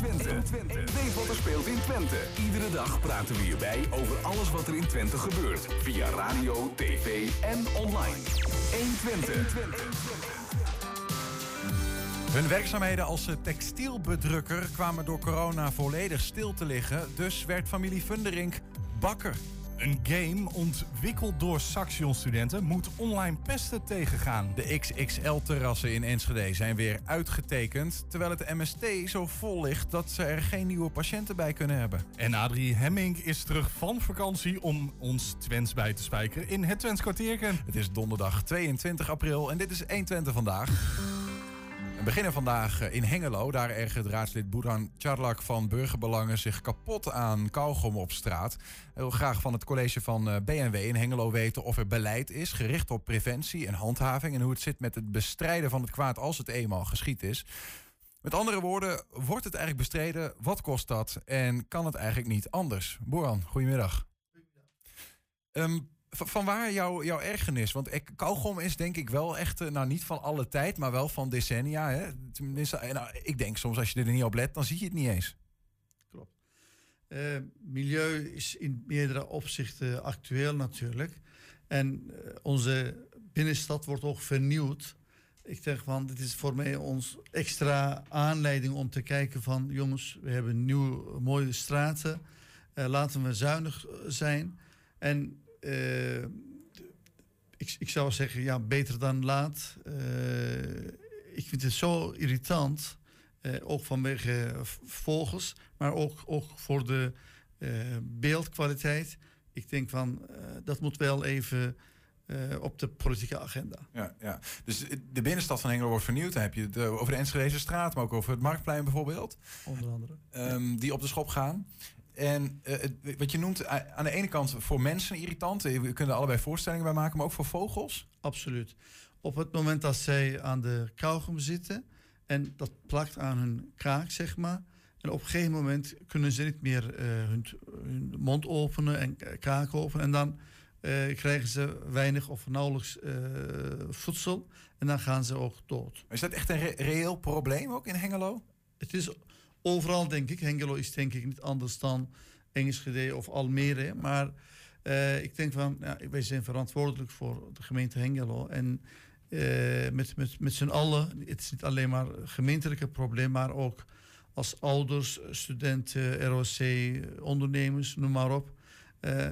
120. Weet wat er speelt in Twente. Iedere dag praten we hierbij over alles wat er in Twente gebeurt. Via radio, tv en online. 120. Hun werkzaamheden als textielbedrukker kwamen door corona volledig stil te liggen. Dus werd familie Funderink bakker. Een game ontwikkeld door Saxion-studenten moet online pesten tegengaan. De XXL-terrassen in Enschede zijn weer uitgetekend... terwijl het MST zo vol ligt dat ze er geen nieuwe patiënten bij kunnen hebben. En Adrie Hemming is terug van vakantie om ons Twents bij te spijkeren in het Twents kwartierken. Het is donderdag 22 april en dit is 120 vandaag. We beginnen vandaag eh, in Hengelo. Daar ergert raadslid Boeran Charlak van Burgerbelangen zich kapot aan kauwgom op straat. Hij wil graag van het college van eh, BNW in Hengelo weten of er beleid is gericht op preventie en handhaving en hoe het zit met het bestrijden van het kwaad als het eenmaal geschied is. Met andere woorden, wordt het eigenlijk bestreden? Wat kost dat? En kan het eigenlijk niet anders? Boeran, goedemiddag. Um, van waar jouw, jouw ergernis? Want ik, is denk ik wel echt, eh, nou niet van alle tijd, maar wel van decennia. Hè? Tenminste, eh, nou, ik denk soms als je er niet op let, dan zie je het niet eens. Klopt. Uh, milieu is in meerdere opzichten actueel natuurlijk. En onze binnenstad wordt ook vernieuwd. Ik zeg van, dit is voor mij ons extra aanleiding om te kijken van... jongens, we hebben nieuwe mooie straten. Laten we zuinig zijn. En uh, ik, ik zou zeggen, ja, beter dan laat. Uh, ik vind het zo irritant, uh, ook vanwege vogels, maar ook, ook voor de beeldkwaliteit. Ik denk van, dat moet wel even op de politieke agenda. Ja, ja. Dus de binnenstad van Hengelo wordt vernieuwd. Dan heb je het over de Enschedeze straat, maar ook over het Marktplein bijvoorbeeld. Onder andere. Um, die op de schop gaan. En uh, wat je noemt aan de ene kant voor mensen irritant. We kunnen er allebei voorstellingen bij maken, maar ook voor vogels? Absoluut. Op het moment dat zij aan de kauwgom zitten en dat plakt aan hun kaak, zeg maar. En op een gegeven moment kunnen ze niet meer uh, hun, hun, mond openen en kaak openen. En dan krijgen ze weinig of nauwelijks voedsel. En dan gaan ze ook dood. Is dat echt een re reëel probleem ook in Hengelo? Het is overal, denk ik. Hengelo is denk ik niet anders dan Enschede of Almere. Maar uh, ik denk van, ja, wij zijn verantwoordelijk voor de gemeente Hengelo. En uh, met, met, met z'n allen, het is niet alleen maar een gemeentelijke probleem, maar ook als ouders, studenten, ROC, ondernemers, noem maar op. Uh,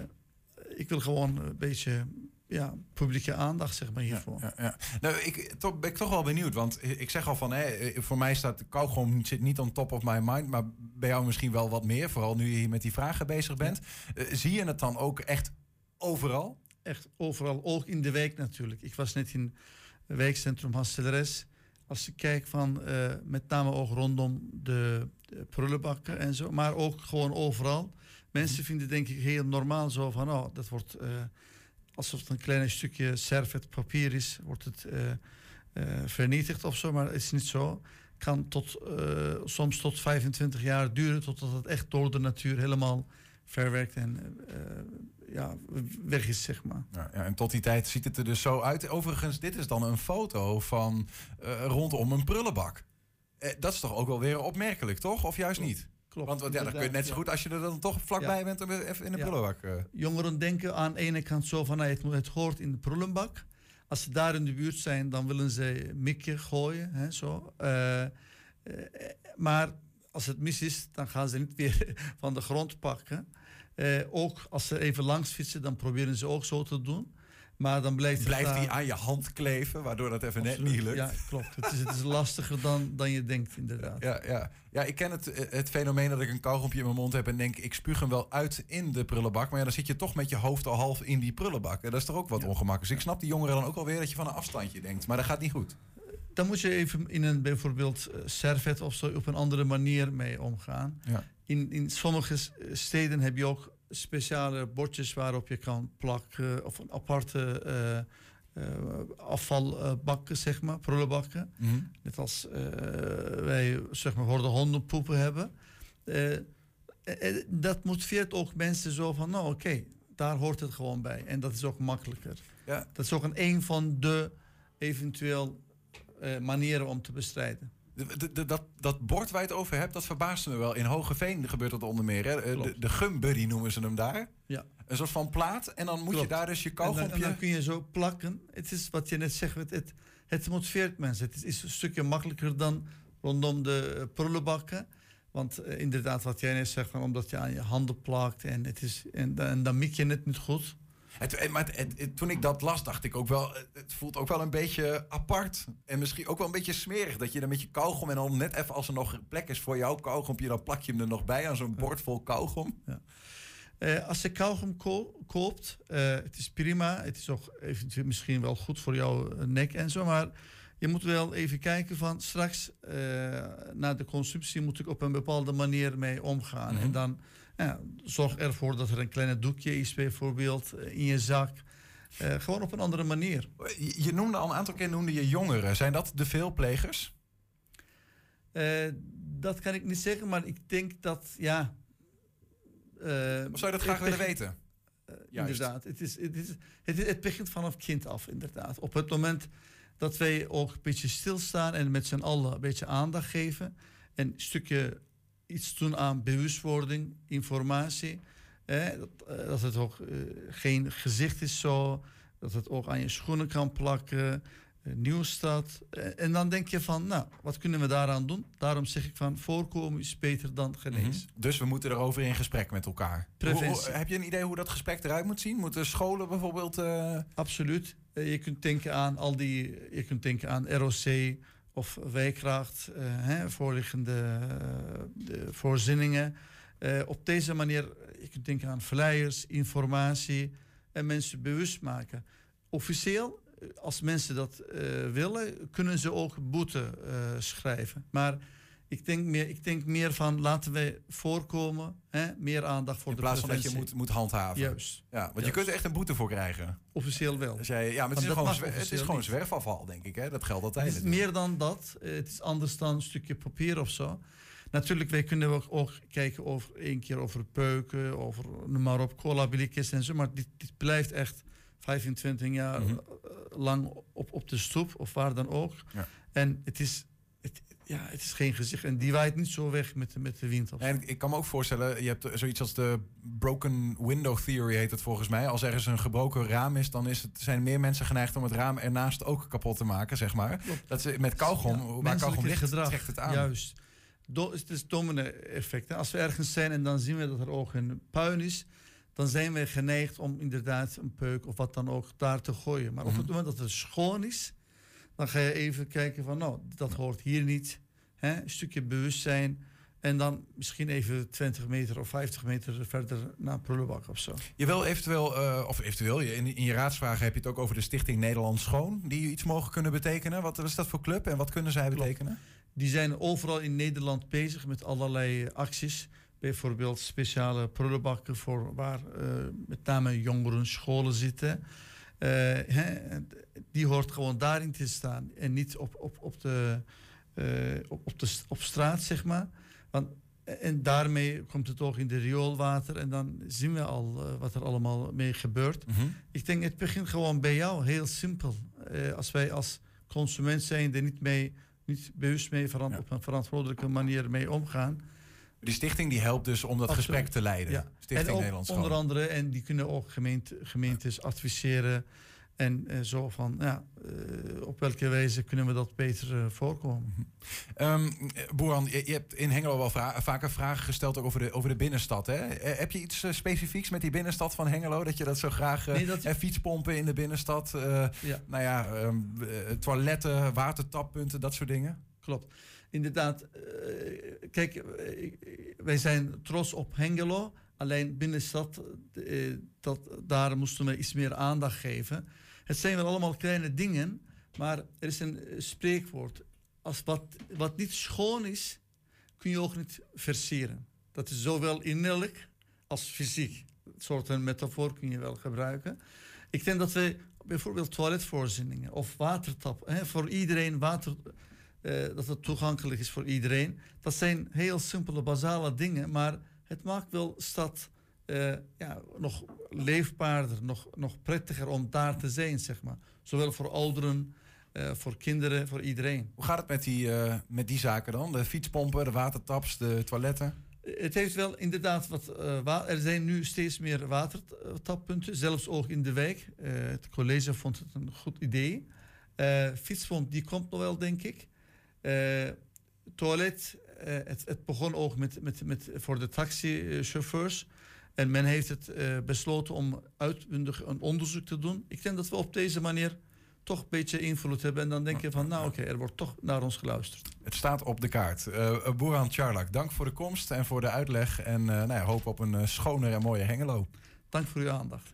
ik wil gewoon een beetje ja, publieke aandacht zeg maar, hiervoor. Ja, ja, Nou, ik toch, ben ik toch wel benieuwd. Want ik zeg al van, hè, voor mij staat kauwgom zit niet on top of my mind. Maar bij jou misschien wel wat meer. Vooral nu je hier met die vragen bezig bent. Uh, zie je het dan ook echt overal? Echt overal. Ook in de wijk natuurlijk. Ik was net in het wijkcentrum Hasselres. Als ik kijk van, uh, met name ook rondom de, de prullenbakken en zo. Maar ook gewoon overal. Mensen vinden denk ik heel normaal zo van, oh, dat wordt... Uh, alsof het een klein stukje servet papier is, wordt het uh, uh, vernietigd of zo, maar het is niet zo. Kan tot, uh, soms tot 25 jaar duren totdat het echt door de natuur helemaal verwerkt en ja, weg is, zeg maar. Ja, ja, en tot die tijd ziet het er dus zo uit. Overigens, dit is dan een foto van rondom een prullenbak. dat is toch ook wel weer opmerkelijk, toch? Of juist niet? Klopt, Want ja, dan kun je net zo goed als je er dan toch vlakbij bent om even in de prullenbak. Uh. Jongeren denken aan de ene kant zo van het, het hoort in de prullenbak. Als ze daar in de buurt zijn, dan willen ze mikje gooien. Hè, zo. Uh, uh, maar als het mis is, dan gaan ze niet weer van de grond pakken. ook als ze even langs fietsen, dan proberen ze ook zo te doen. Maar dan blijft, blijft die aan je hand kleven, waardoor dat even Absoluut. net niet lukt. Ja, klopt. Het is, het is lastiger dan, dan je denkt, inderdaad. Ja, ja. ja, ik ken het, het fenomeen dat ik een kauwgompje in mijn mond heb en denk, ik spuug hem wel uit in de prullenbak. Maar ja, dan zit je toch met je hoofd al half in die prullenbak. En dat is toch ook wat ja. ongemakkelijk. Dus ik snap die jongeren dan ook alweer dat je van een afstandje denkt. Maar dat gaat niet goed. Dan moet je even in een bijvoorbeeld servet of zo op een andere manier mee omgaan. Ja. In, in sommige steden heb je ook speciale bordjes waarop je kan plakken of een aparte uh, uh, afvalbakken, zeg maar, prullenbakken. Mm -hmm. Net als uh, wij zeg maar voor de hondenpoepen hebben. dat motiveert ook mensen zo van, nou oké, okay, daar hoort het gewoon bij. En dat is ook makkelijker. Ja. Dat is ook een, een van de eventueel manieren om te bestrijden. De- de- de- dat, dat bord waar je het over hebt, dat verbaasde me wel. In Hogeveen gebeurt dat onder meer. Hè? Eh, De, de gumbuddy noemen ze hem daar. Ja. Een soort van plaat. En dan moet je daar dus je En dan, kauwgompje... en dan kun je zo plakken. Het is wat je net zegt, het, het, motiveert mensen. Het is een stukje makkelijker dan rondom de eh, prullenbakken. Want eh, inderdaad, wat jij net zegt, van omdat je aan je handen plakt en, het is, en dan mik je het niet goed. Het, eh, maar het- toen ik dat las, dacht ik ook wel... Het het voelt ook wel een beetje apart. En misschien ook wel een beetje smerig. Dat je dan met je kauwgom... en dan net even als er nog plek is voor jouw kauwgompje... dan plak je hem er nog bij aan zo'n bord vol kauwgom. Eh, als je kauwgom ko- koopt, eh, het is prima. Het is ook eventueel misschien wel goed voor jouw eh, nek en zo. Maar je moet wel even kijken van straks eh, na de consumptie moet ik op een bepaalde manier mee omgaan. Mhm. En dan ja, zorg ervoor dat er een kleine doekje is bijvoorbeeld eh, in je zak. Eh, gewoon op een andere manier. Je, noemde al een aantal keer noemde je jongeren. Zijn dat de veelplegers? Dat kan ik niet zeggen, maar ik denk dat ja. zou je dat graag willen weten? Inderdaad, het, is, het, is, het, is- het begint vanaf kind af, inderdaad. Op het moment dat wij ook een beetje stilstaan en met z'n allen een beetje aandacht geven. En een stukje iets doen aan bewustwording, informatie. Eh, dat het ook eh, geen gezicht is zo. Dat het ook aan je schoenen kan plakken. Eh, Nieuwstad. Eh, en dan denk je van, nou, wat kunnen we daaraan doen? Daarom zeg ik van, voorkomen is beter dan genezen. Mhm. Dus we moeten erover in gesprek met elkaar. Preventie. Hoe- hoe- heb je een idee hoe dat gesprek eruit moet zien? Moeten scholen bijvoorbeeld... eh, Absoluut. Je kunt denken aan al die, je kunt denken aan ROC of wijkracht, hè, voorliggende de voorzieningen. Op deze manier, je kunt denken aan flyers, informatie en mensen bewust maken. Officieel, als mensen dat eh, willen, kunnen ze ook boete eh, schrijven. Maar ik denk, meer, ik denk meer van laten we voorkomen, hè, meer aandacht voor in de plaats van dat je moet, moet handhaven. Juist, Ja, want je kunt er echt een boete voor krijgen. officieel wel. Jij, ja, maar het is, gewoon, het is gewoon zwerfafval, denk ik. Hè? Dat geldt Het altijd. is natuurlijk. meer dan dat. Het is anders dan een stukje papier of zo. Natuurlijk, wij kunnen ook, ook kijken over één keer over peuken, over noem maar op, cola-blikjes en zo. Maar dit, dit blijft echt 25 jaar Mhm. eh, lang op, op de stoep of waar dan ook. Ja. En het is, het, ja, het is geen gezicht. En die waait niet zo weg met, de- met de wind. En ik, kan me ook voorstellen, je hebt zoiets als de broken window theory heet het volgens mij. Als ergens een gebroken raam is, dan is het, zijn meer mensen geneigd om het raam ernaast ook kapot te maken, zeg maar. Klopt. Dat ze met kauwgom, Ja, waar kauwgom ligt, gedrag, trekt het aan. Juist. Do, het is domino-effect. hè. Als we ergens zijn en dan zien we dat er ook een puin is, dan zijn we geneigd om inderdaad een peuk of wat dan ook daar te gooien. Maar op Mhm. het moment dat het schoon is, dan ga je even kijken van, nou, dat hoort hier niet. Hè? Een stukje bewustzijn. En dan misschien even 20 meter of 50 meter verder naar prullenbak of zo. Je wil eventueel, eh, of eventueel, je- in, in je raadsvragen heb je het ook over de Stichting Nederland Schoon, die iets mogen kunnen betekenen. Wat is dat voor club en wat kunnen zij Klopt. betekenen? Die zijn overal in Nederland bezig met allerlei acties. Bijvoorbeeld speciale prullenbakken voor waar eh, met name jongeren scholen zitten. Eh, hè, die hoort gewoon daarin te staan en niet op, op, op, de, eh, op, op, de, op straat, zeg maar. Want, en daarmee komt het ook in de rioolwater en dan zien we al wat er allemaal mee gebeurt. Mhm. Ik denk, het begint gewoon bij jou, heel simpel. Als wij als consument zijn er niet, mee, niet bewust mee Ja. op een verantwoordelijke manier mee omgaan. Die stichting die helpt dus om dat Absoluut. gesprek te leiden. Ja. Stichting en ook Nederland Schoon. onder andere, en die kunnen ook gemeente, gemeentes adviseren. En eh, zo van, ja, eh, op welke wijze kunnen we dat beter eh, voorkomen? Ehm Boeran, je, je hebt in Hengelo wel vra- vaker vragen gesteld ook over de, over de binnenstad. Hè? Heb je iets specifieks met die binnenstad van Hengelo? Dat je dat zo graag... Nee, dat- fietspompen in de binnenstad, Ja. nou ja, ehm, eh, toiletten, watertappunten, dat soort dingen? Klopt. Inderdaad, eh, kijk, eh, wij zijn trots op Hengelo. Alleen binnenstad, eh, dat, daar moesten we iets meer aandacht geven. Het zijn wel allemaal kleine dingen, maar er is een spreekwoord. Als wat, wat niet schoon is, kun je ook niet versieren. Dat is zowel innerlijk als fysiek. Een soort metafoor kun je wel gebruiken. Ik denk dat we bijvoorbeeld toiletvoorzieningen of watertap, hè, voor iedereen water, dat het toegankelijk is voor iedereen. Dat zijn heel simpele, basale dingen, maar het maakt wel stad eh, ja, nog leefbaarder, nog, nog prettiger om daar te zijn, zeg maar. Zowel voor ouderen eh, voor kinderen, voor iedereen. Hoe gaat het met die, eh, met die zaken dan? De fietspompen, de watertaps, de toiletten? Het heeft wel inderdaad wat. eh, wa- er zijn nu steeds meer watertappunten, zelfs ook in de wijk. Eh, het college vond het een goed idee. Eh fietspomp, die komt nog wel, denk ik. Eh, toilet, eh, het, het begon ook met, met, met, voor de taxichauffeurs. En men heeft het eh, besloten om uitbundig een onderzoek te doen. Ik denk dat we op deze manier toch een beetje invloed hebben. En dan denk je van, nou oké, er wordt toch naar ons geluisterd. Het staat op de kaart. Eh Boeran Charlak, dank voor de komst en voor de uitleg. En nou ja, hoop op een eh, schoner en mooie Hengelo. Dank voor uw aandacht.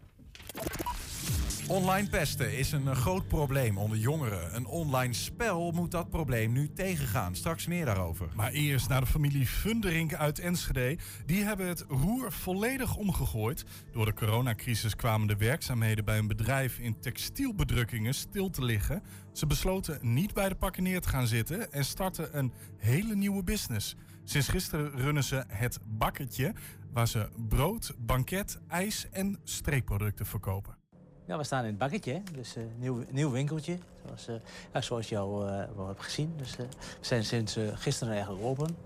Online pesten is een eh, groot probleem onder jongeren. Een online spel moet dat probleem nu tegengaan. Straks meer daarover. Maar eerst naar de familie Funderink uit Enschede. Die hebben het roer volledig omgegooid. Door de coronacrisis kwamen de werkzaamheden bij een bedrijf in textielbedrukkingen stil te liggen. Ze besloten niet bij de pakken neer te gaan zitten en starten een hele nieuwe business. Sinds gisteren runnen ze het bakketje, waar ze brood, banket, ijs en streekproducten verkopen. Ja, we staan in het bakketje, dus een nieuw, nieuw winkeltje, zoals, eh, ja, zoals je al eh, wel hebt gezien. Dus, eh, we zijn sinds eh, gisteren eigenlijk open.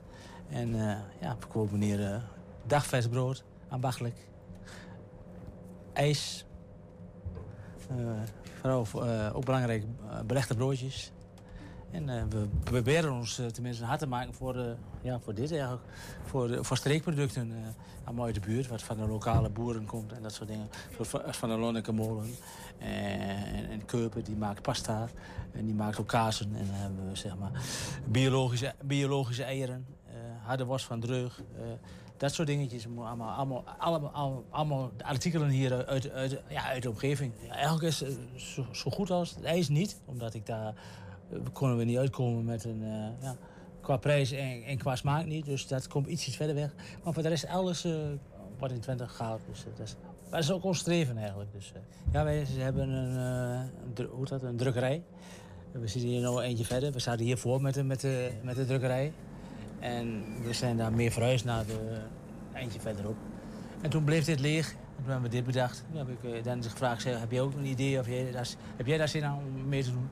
En eh, ja, we eh, dagvers brood, ambachtelijk, ijs, eh, vooral eh, ook belangrijk eh, belegde broodjes. En eh, we proberen ons eh, tenminste hard te maken voor, eh, ja, voor dit eigenlijk. Voor, voor streekproducten allemaal uit de buurt. Wat van de lokale boeren komt en dat soort dingen. Zoals van- de Lonneke molen. En, en Keupen, die maakt pasta. En die maakt ook kazen. En dan hebben we zeg maar biologische, biologische eieren. harde worst van dreug. dat soort dingetjes. Allemaal, allemaal, allemaal, allemaal, artikelen hier uit, uit, ja, uit de omgeving. Eigenlijk is het zo, zo goed als het ijs niet. Omdat ik daar... konden we niet uitkomen met een... eh, ja, qua prijs en, en qua smaak niet. Dus dat komt ietsjes verder weg. Maar voor de rest alles eh, wordt in 20 gehaald. Dus dat, is, dat is ook ons streven eigenlijk. Dus, eh, ja, wij hebben een, een, hoe dat, een drukkerij. We zitten hier nog eentje verder. We zaten hiervoor met de, met de, met de drukkerij. En we zijn daar meer verhuisd naar de eentje verderop. En toen bleef dit leeg. En toen hebben we dit bedacht. Toen heb ik Dennis gevraagd, heb jij ook een idee? Of jij, heb jij daar zin aan om mee te doen?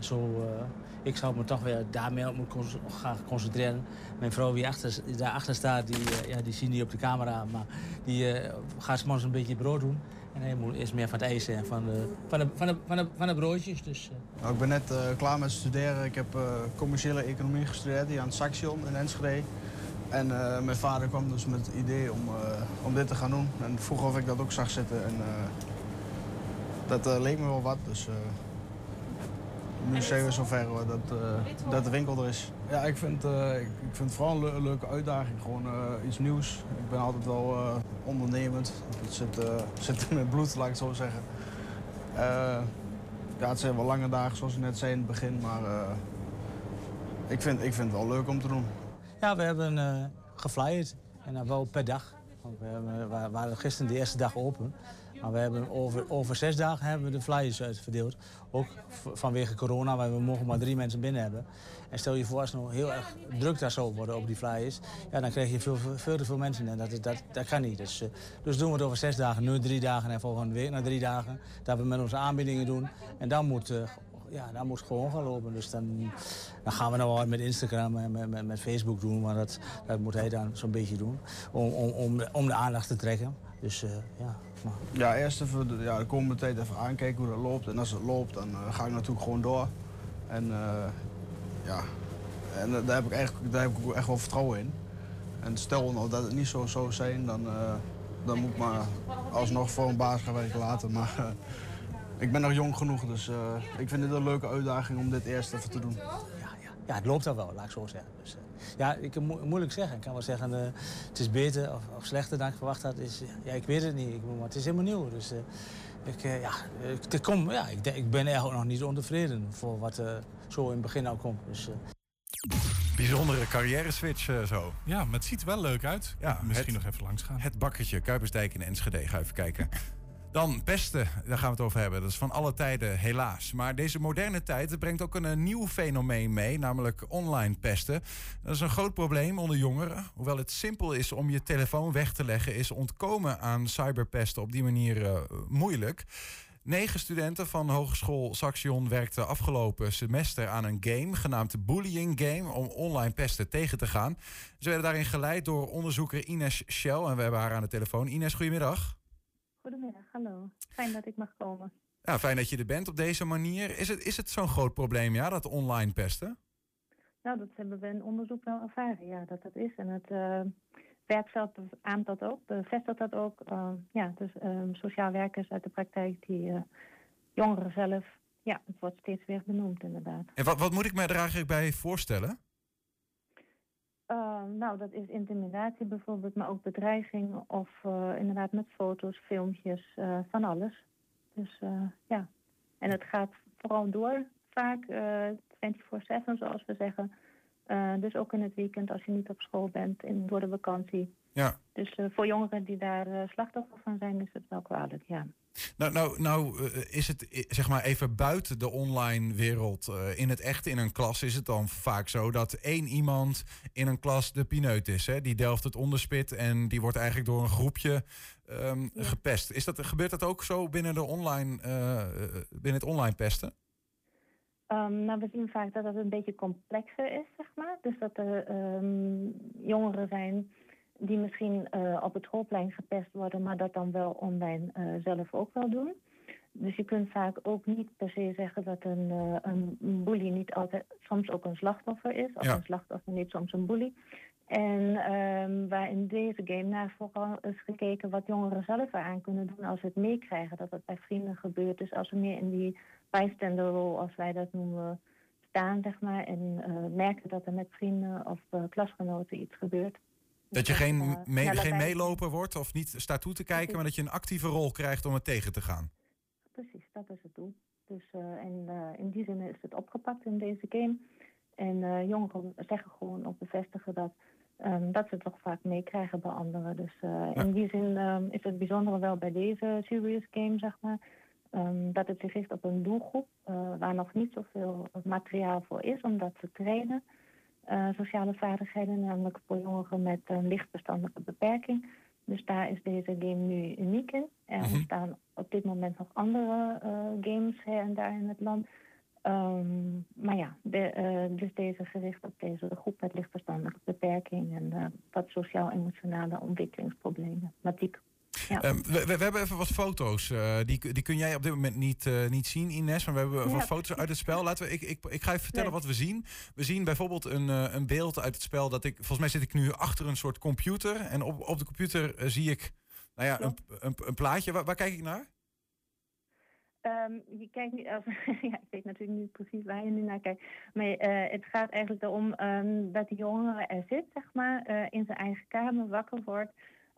Zo, eh, ik zou me toch weer daarmee op moeten gaan concentreren. Mijn vrouw die achter, daarachter staat, die, eh, ja, die zien niet op de camera. Maar die eh, gaat s'morgens een beetje brood doen. En hij moet, is meer van het ijs en van de, van de, van de, van de, broodjes. Dus, Nou, ik ben net klaar met studeren. Ik heb commerciële economie gestudeerd hier aan het Saxion in Enschede. En mijn vader kwam dus met het idee om, om dit te gaan doen. En vroeg of ik dat ook zag zitten. En dat leek me wel wat. Dus nu zijn we zover eh, dat, eh, dat de winkel er is. Ja, ik vind, eh, ik, ik vind het vooral een leu- leuke uitdaging. Gewoon eh, iets nieuws. Ik ben altijd wel eh, ondernemend. Het zit, eh, zit in mijn bloed, laat ik het zo zeggen. Eh, ja, het zijn wel lange dagen, zoals ik net zei in het begin, maar eh, ik, vind, ik vind het wel leuk om te doen. Ja, we hebben eh geflyerd. En dan wel per dag. Want we, hebben, we waren gisteren de eerste dag open. Maar we hebben over, over zes dagen hebben we de flyers uitverdeeld. Ook v- vanwege corona, waar we mogen maar drie mensen binnen hebben. En stel je voor als het nog heel erg druk daar zou worden op die flyers. Ja, dan krijg je veel, veel, te veel mensen. En dat, dat, dat kan niet. Dus, eh, dus doen we het over zes dagen, nu drie dagen en volgende week na drie dagen. Dat we met onze aanbiedingen doen. En dan moet, eh, ja, dan moet het gewoon gaan lopen. Dus dan, dan gaan we nou wel met Instagram en met, met, Facebook doen. Maar dat, dat moet hij dan zo'n beetje doen. Om, om, om, de, aandacht te trekken. Dus eh, ja. Ja, eerst even ja, de komende even aankijken hoe dat loopt. En als het loopt, dan eh, ga ik natuurlijk gewoon door. En eh, ja, en eh, daar heb ik eigenlijk daar heb ik echt wel vertrouwen in. En stel nou dat het niet zo zou zijn, dan, dan moet ik maar alsnog voor een baas gaan werken later. Maar ik ben nog jong genoeg, dus ik vind het een leuke uitdaging om dit eerst even te doen. ja, ja. ja, het loopt al wel, laat ik zo zeggen. Dus, ja, ik kan mo- moeilijk zeggen. Ik kan wel zeggen, eh, het is beter of, of slechter dan ik verwacht had. Is, ja, ik weet het niet. Ik, maar het is helemaal nieuw. Dus eh, ik, eh, ja, ik, ik kom, ja, ik, denk- ik ben eigenlijk nog niet ontevreden voor wat eh, zo in het begin al komt. Dus, eh, Bijzondere carrière switch eh, zo. Ja, maar het ziet er wel leuk uit. Ja, Misschien het- nog even langs gaan. Het bakkertje, Kuipersdijk in Enschede. Ga even kijken. Dan pesten, daar gaan we het over hebben. Dat is van alle tijden helaas. Maar deze moderne tijd brengt ook een, eh, nieuw fenomeen mee, namelijk online pesten. Dat is een groot probleem onder jongeren. Hoewel het simpel is om je telefoon weg te leggen, is ontkomen aan cyberpesten op die manier eh, moeilijk. Negen studenten van Hogeschool Saxion werkten afgelopen semester aan een game genaamd Bullying Game om online pesten tegen te gaan. Ze werden daarin geleid door onderzoeker Ines Shell en we hebben haar aan de telefoon. Ines, goedemiddag. Goedemiddag, hallo. Fijn dat ik mag komen. Ja, fijn dat je er bent op deze manier. Is het, is het zo'n groot probleem, ja, dat online pesten? Nou, dat hebben we in onderzoek wel ervaren, ja, dat dat is. En het uh, werkveld aan dat ook, bevestigt dat ook. Uh, ja, dus uh, sociaal werkers uit de praktijk, die jongeren zelf, ja, het wordt steeds weer benoemd inderdaad. En wat, wat moet ik mij er eigenlijk bij voorstellen? Nou, dat is intimidatie bijvoorbeeld, maar ook bedreiging of inderdaad met foto's, filmpjes, van alles. Dus ja, en het gaat vooral door vaak 24-7, zoals we zeggen. Dus ook in het weekend als je niet op school bent, in, door de vakantie. Ja. Dus uh, voor jongeren die daar uh, slachtoffer van zijn, is het wel kwalijk, ja. Nou, nou, nou is het zeg maar even buiten de online wereld. in het echt in een klas is het dan vaak zo dat één iemand in een klas de pineut is. Hè? Die delft het onderspit en die wordt eigenlijk door een groepje um, ja. gepest. Is dat, gebeurt dat ook zo binnen, de online, binnen het online pesten? Um, nou, we zien vaak dat het een beetje complexer is, zeg maar. Dus dat er um, jongeren zijn die misschien uh, op het schoolplein gepest worden, maar dat dan wel online uh, zelf ook wel doen. Dus je kunt vaak ook niet per se zeggen dat een, uh, een bully niet altijd soms ook een slachtoffer is, of Ja. een slachtoffer niet soms een bully. En um, waar in deze game naar vooral is gekeken wat jongeren zelf eraan kunnen doen als ze het meekrijgen dat het bij vrienden gebeurt. Dus als ze meer in die bijstanderrol, als wij dat noemen, staan, zeg maar. En merken dat er met vrienden of klasgenoten iets gebeurt. Dat je geen, uh, me- sneller geen meeloper wordt of niet staat toe te kijken, maar dat je een actieve rol krijgt om het tegen te gaan. Precies, dat is het doel. Dus, uh, en uh, in die zin is het opgepakt in deze game. En uh, jongeren zeggen gewoon of bevestigen dat, um, dat ze het toch vaak meekrijgen bij anderen. Dus Ja. in die zin um, is het bijzondere wel bij deze serious game, zeg maar, um, dat het zich richt op een doelgroep waar nog niet zoveel materiaal voor is om dat te trainen. Uh, sociale vaardigheden, namelijk voor jongeren met een lichtverstandelijke beperking. Dus daar is deze game nu uniek in. Er Mhm. ontstaan op dit moment nog andere uh, games her en daar in het land. Um, maar ja, de, uh, dus deze gericht op deze groep met lichtverstandelijke beperking en wat sociaal-emotionale ontwikkelingsproblematiek. Ja. Um, we, hebben even wat foto's. Uh, die, die kun jij op dit moment niet, uh, niet zien, Ines. Maar we hebben Ja, wat foto's uit het spel. Laten we, ik, ik, ik ga even vertellen Nee. wat we zien. We zien bijvoorbeeld een, uh, een beeld uit het spel. Dat ik, volgens mij zit ik nu achter een soort computer. En op, op de computer zie ik nou ja, een, een, een plaatje. Waar, waar kijk ik naar? Um, je kijkt niet, als, ja, ik weet natuurlijk niet precies waar je nu naar kijkt. Maar uh, het gaat eigenlijk erom um, dat die jongen er zit, zeg maar, uh, in zijn eigen kamer, wakker wordt,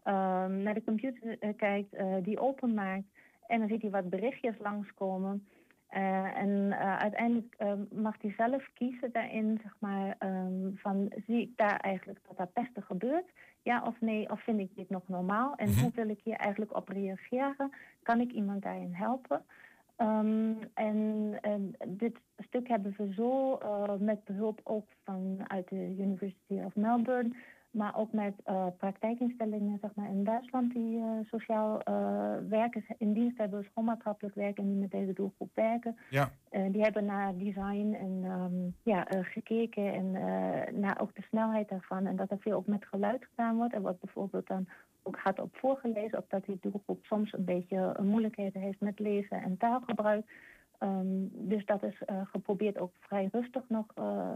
um, naar de computer uh, kijkt, die openmaakt. En dan ziet hij wat berichtjes langskomen. Uh, en uiteindelijk mag hij zelf kiezen daarin, zeg maar, van zie ik daar eigenlijk dat daar pesten gebeurt? Ja of nee, of vind ik dit nog normaal? En hoe wil ik hier eigenlijk op reageren? Kan ik iemand daarin helpen? Um, en, en, dit stuk hebben we zo met behulp ook vanuit de University of Melbourne, maar ook met uh, praktijkinstellingen zeg maar, in Duitsland die uh, sociaal werkers in dienst hebben, schoolmaatschappelijk werken en die met deze doelgroep werken. Ja. die hebben naar design en um, ja, gekeken en naar ook de snelheid daarvan en dat er veel ook met geluid gedaan wordt. Er wordt bijvoorbeeld dan ook gaat op voorgelezen, of dat die doelgroep soms een beetje moeilijkheden heeft met lezen en taalgebruik. Um, dus dat is uh, geprobeerd ook vrij rustig nog uh,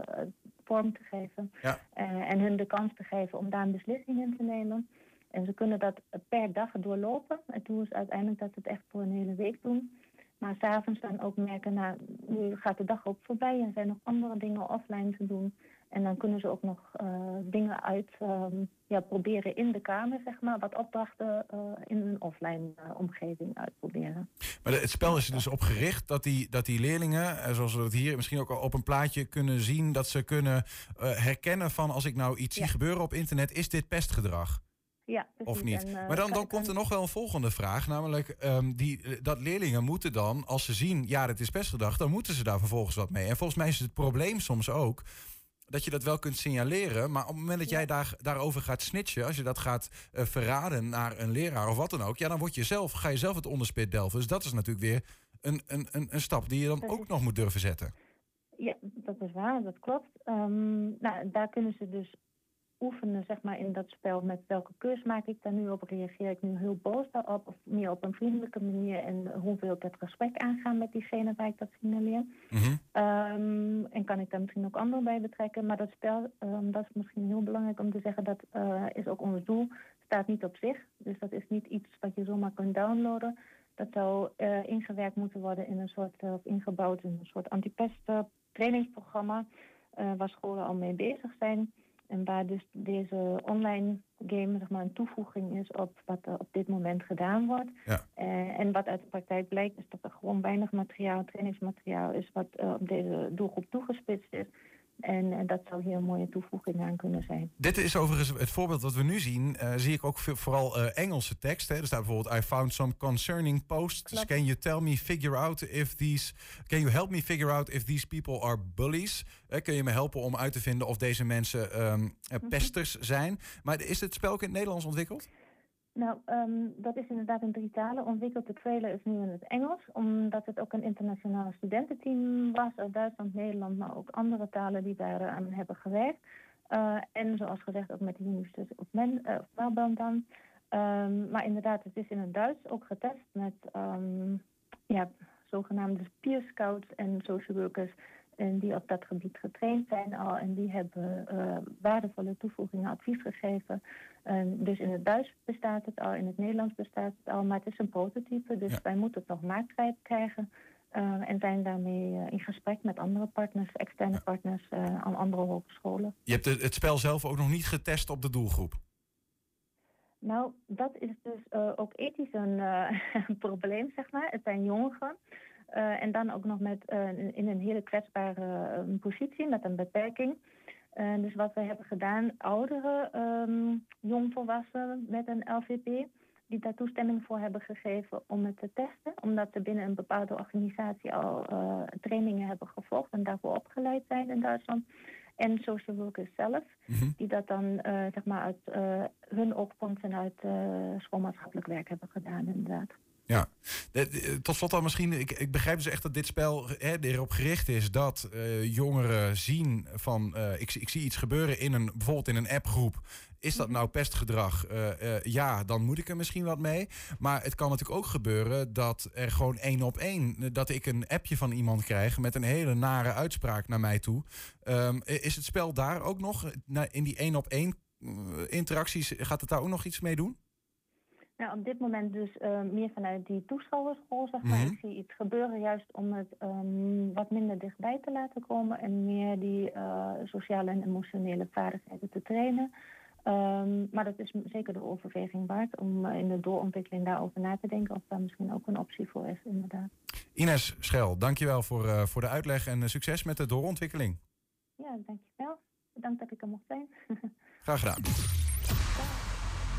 vorm te geven. Ja. Uh, en hun de kans te geven om daar een beslissing in te nemen. En ze kunnen dat per dag doorlopen. Het doel is uiteindelijk dat ze het echt voor een hele week doen. Maar s'avonds dan ook merken, nou, nu gaat de dag ook voorbij en zijn nog andere dingen offline te doen. En dan kunnen ze ook nog uh, dingen uit um, ja, proberen in de kamer, zeg maar, wat opdrachten uh, in een offline uh, omgeving uitproberen. Maar het spel is er dus op gericht dat die, dat die leerlingen, zoals we dat hier misschien ook al op een plaatje kunnen zien, dat ze kunnen herkennen van als ik nou iets Ja. zie gebeuren op internet, is dit pestgedrag? Ja, precies. Of niet? En, uh, maar dan, dan komt er nog wel een volgende vraag. Namelijk, um, die, dat leerlingen moeten dan, als ze zien, ja, dit is pestgedrag, dan moeten ze daar vervolgens wat mee. En volgens mij is het probleem soms ook dat je dat wel kunt signaleren. Maar op het moment dat jij daar, daarover gaat snitchen, als je dat gaat uh, verraden naar een leraar of wat dan ook, ja, dan word je zelf, ga je zelf het onderspit delven. Dus dat is natuurlijk weer een, een, een, een stap die je dan ook nog moet durven zetten. Ja, dat is waar, dat klopt. Ehm, nou, daar kunnen ze dus oefenen zeg maar, in dat spel met welke keus maak ik daar nu op? Reageer ik nu heel boos daarop of meer op een vriendelijke manier? En hoe wil ik het gesprek aangaan met diegene waar ik dat signaleer? Ehm, en kan ik daar misschien ook anderen bij betrekken? Maar dat spel, ehm, dat is misschien heel belangrijk om te zeggen, dat uh, is ook ons doel, staat niet op zich. Dus dat is niet iets wat je zomaar kunt downloaden. Dat zou uh, ingewerkt moeten worden in een soort, uh, of ingebouwd in een soort antipest trainingsprogramma, waar scholen al mee bezig zijn. En waar dus deze online game zeg maar, een toevoeging is op wat er op dit moment gedaan wordt. Ja. Uh, en wat uit de praktijk blijkt is dat er gewoon weinig materiaal, trainingsmateriaal is wat uh, op deze doelgroep toegespitst is. En, en, dat zou hier een mooie toevoeging aan kunnen zijn. Dit is overigens het voorbeeld wat we nu zien. Uh, zie ik ook vooral uh, Engelse tekst. Hè. Er staat bijvoorbeeld: I found some concerning posts. Klopt. Can you tell me figure out if these. Can you help me figure out if these people are bullies? Uh, kun je me helpen om uit te vinden of deze mensen um, pesters zijn? Maar is het spel ook in het Nederlands ontwikkeld? Nou, um, dat is inderdaad in drie talen ontwikkeld. De trailer is nu in het Engels, omdat het ook een internationaal studententeam was uit Duitsland, Nederland, maar ook andere talen die daar aan hebben gewerkt. Uh, en zoals gezegd ook met de of, Men, of Melbourne dan. Um, maar inderdaad, het is in het Duits ook getest met um, ja, zogenaamde peer scouts en social workers en die op dat gebied getraind zijn al en die hebben uh, waardevolle toevoegingen, advies gegeven. Uh, dus in het Duits bestaat het al, in het Nederlands bestaat het al, maar het is een prototype, dus ja. wij moeten het nog marktrijp krijgen. Uh, en zijn daarmee in gesprek met andere partners, externe partners aan andere hogescholen. Je hebt het spel zelf ook nog niet getest op de doelgroep? Nou, dat is dus ook ethisch een probleem, zeg maar. Het zijn jongeren. Uh, en dan ook nog met, uh, in een hele kwetsbare uh, positie met een beperking. dus wat we hebben gedaan, oudere um, jongvolwassenen met een LVP, die daar toestemming voor hebben gegeven om het te testen, omdat ze binnen een bepaalde organisatie al trainingen hebben gevolgd en daarvoor opgeleid zijn in Duitsland. En social workers zelf, mm -hmm. die dat dan zeg maar uit hun oogpunt en uit schoolmaatschappelijk werk hebben gedaan, inderdaad. Ja, tot slot dan misschien, ik, ik begrijp dus echt dat dit spel hè, erop gericht is dat uh, jongeren zien van, uh, ik, ik zie iets gebeuren in een, bijvoorbeeld in een appgroep. Is dat nou pestgedrag? Uh, ja, dan moet ik er misschien wat mee. Maar het kan natuurlijk ook gebeuren dat er gewoon één op één, dat ik een appje van iemand krijg met een hele nare uitspraak naar mij toe. Um, is het spel daar ook nog, in die één op één interacties, gaat het daar ook nog iets mee doen? Nou, op dit moment dus uh, meer vanuit die toeschouwersrol, zeg maar. Mhm. Ik zie iets gebeuren juist om het um, wat minder dichtbij te laten komen en meer die uh, sociale en emotionele vaardigheden te trainen. Um, maar dat is zeker de overweging waard om uh, in de doorontwikkeling daarover na te denken of daar misschien ook een optie voor is, inderdaad. Ines Schel, dankjewel voor, uh, voor de uitleg en succes met de doorontwikkeling. Ja, dankjewel. Bedankt dat ik er mocht zijn. Graag gedaan.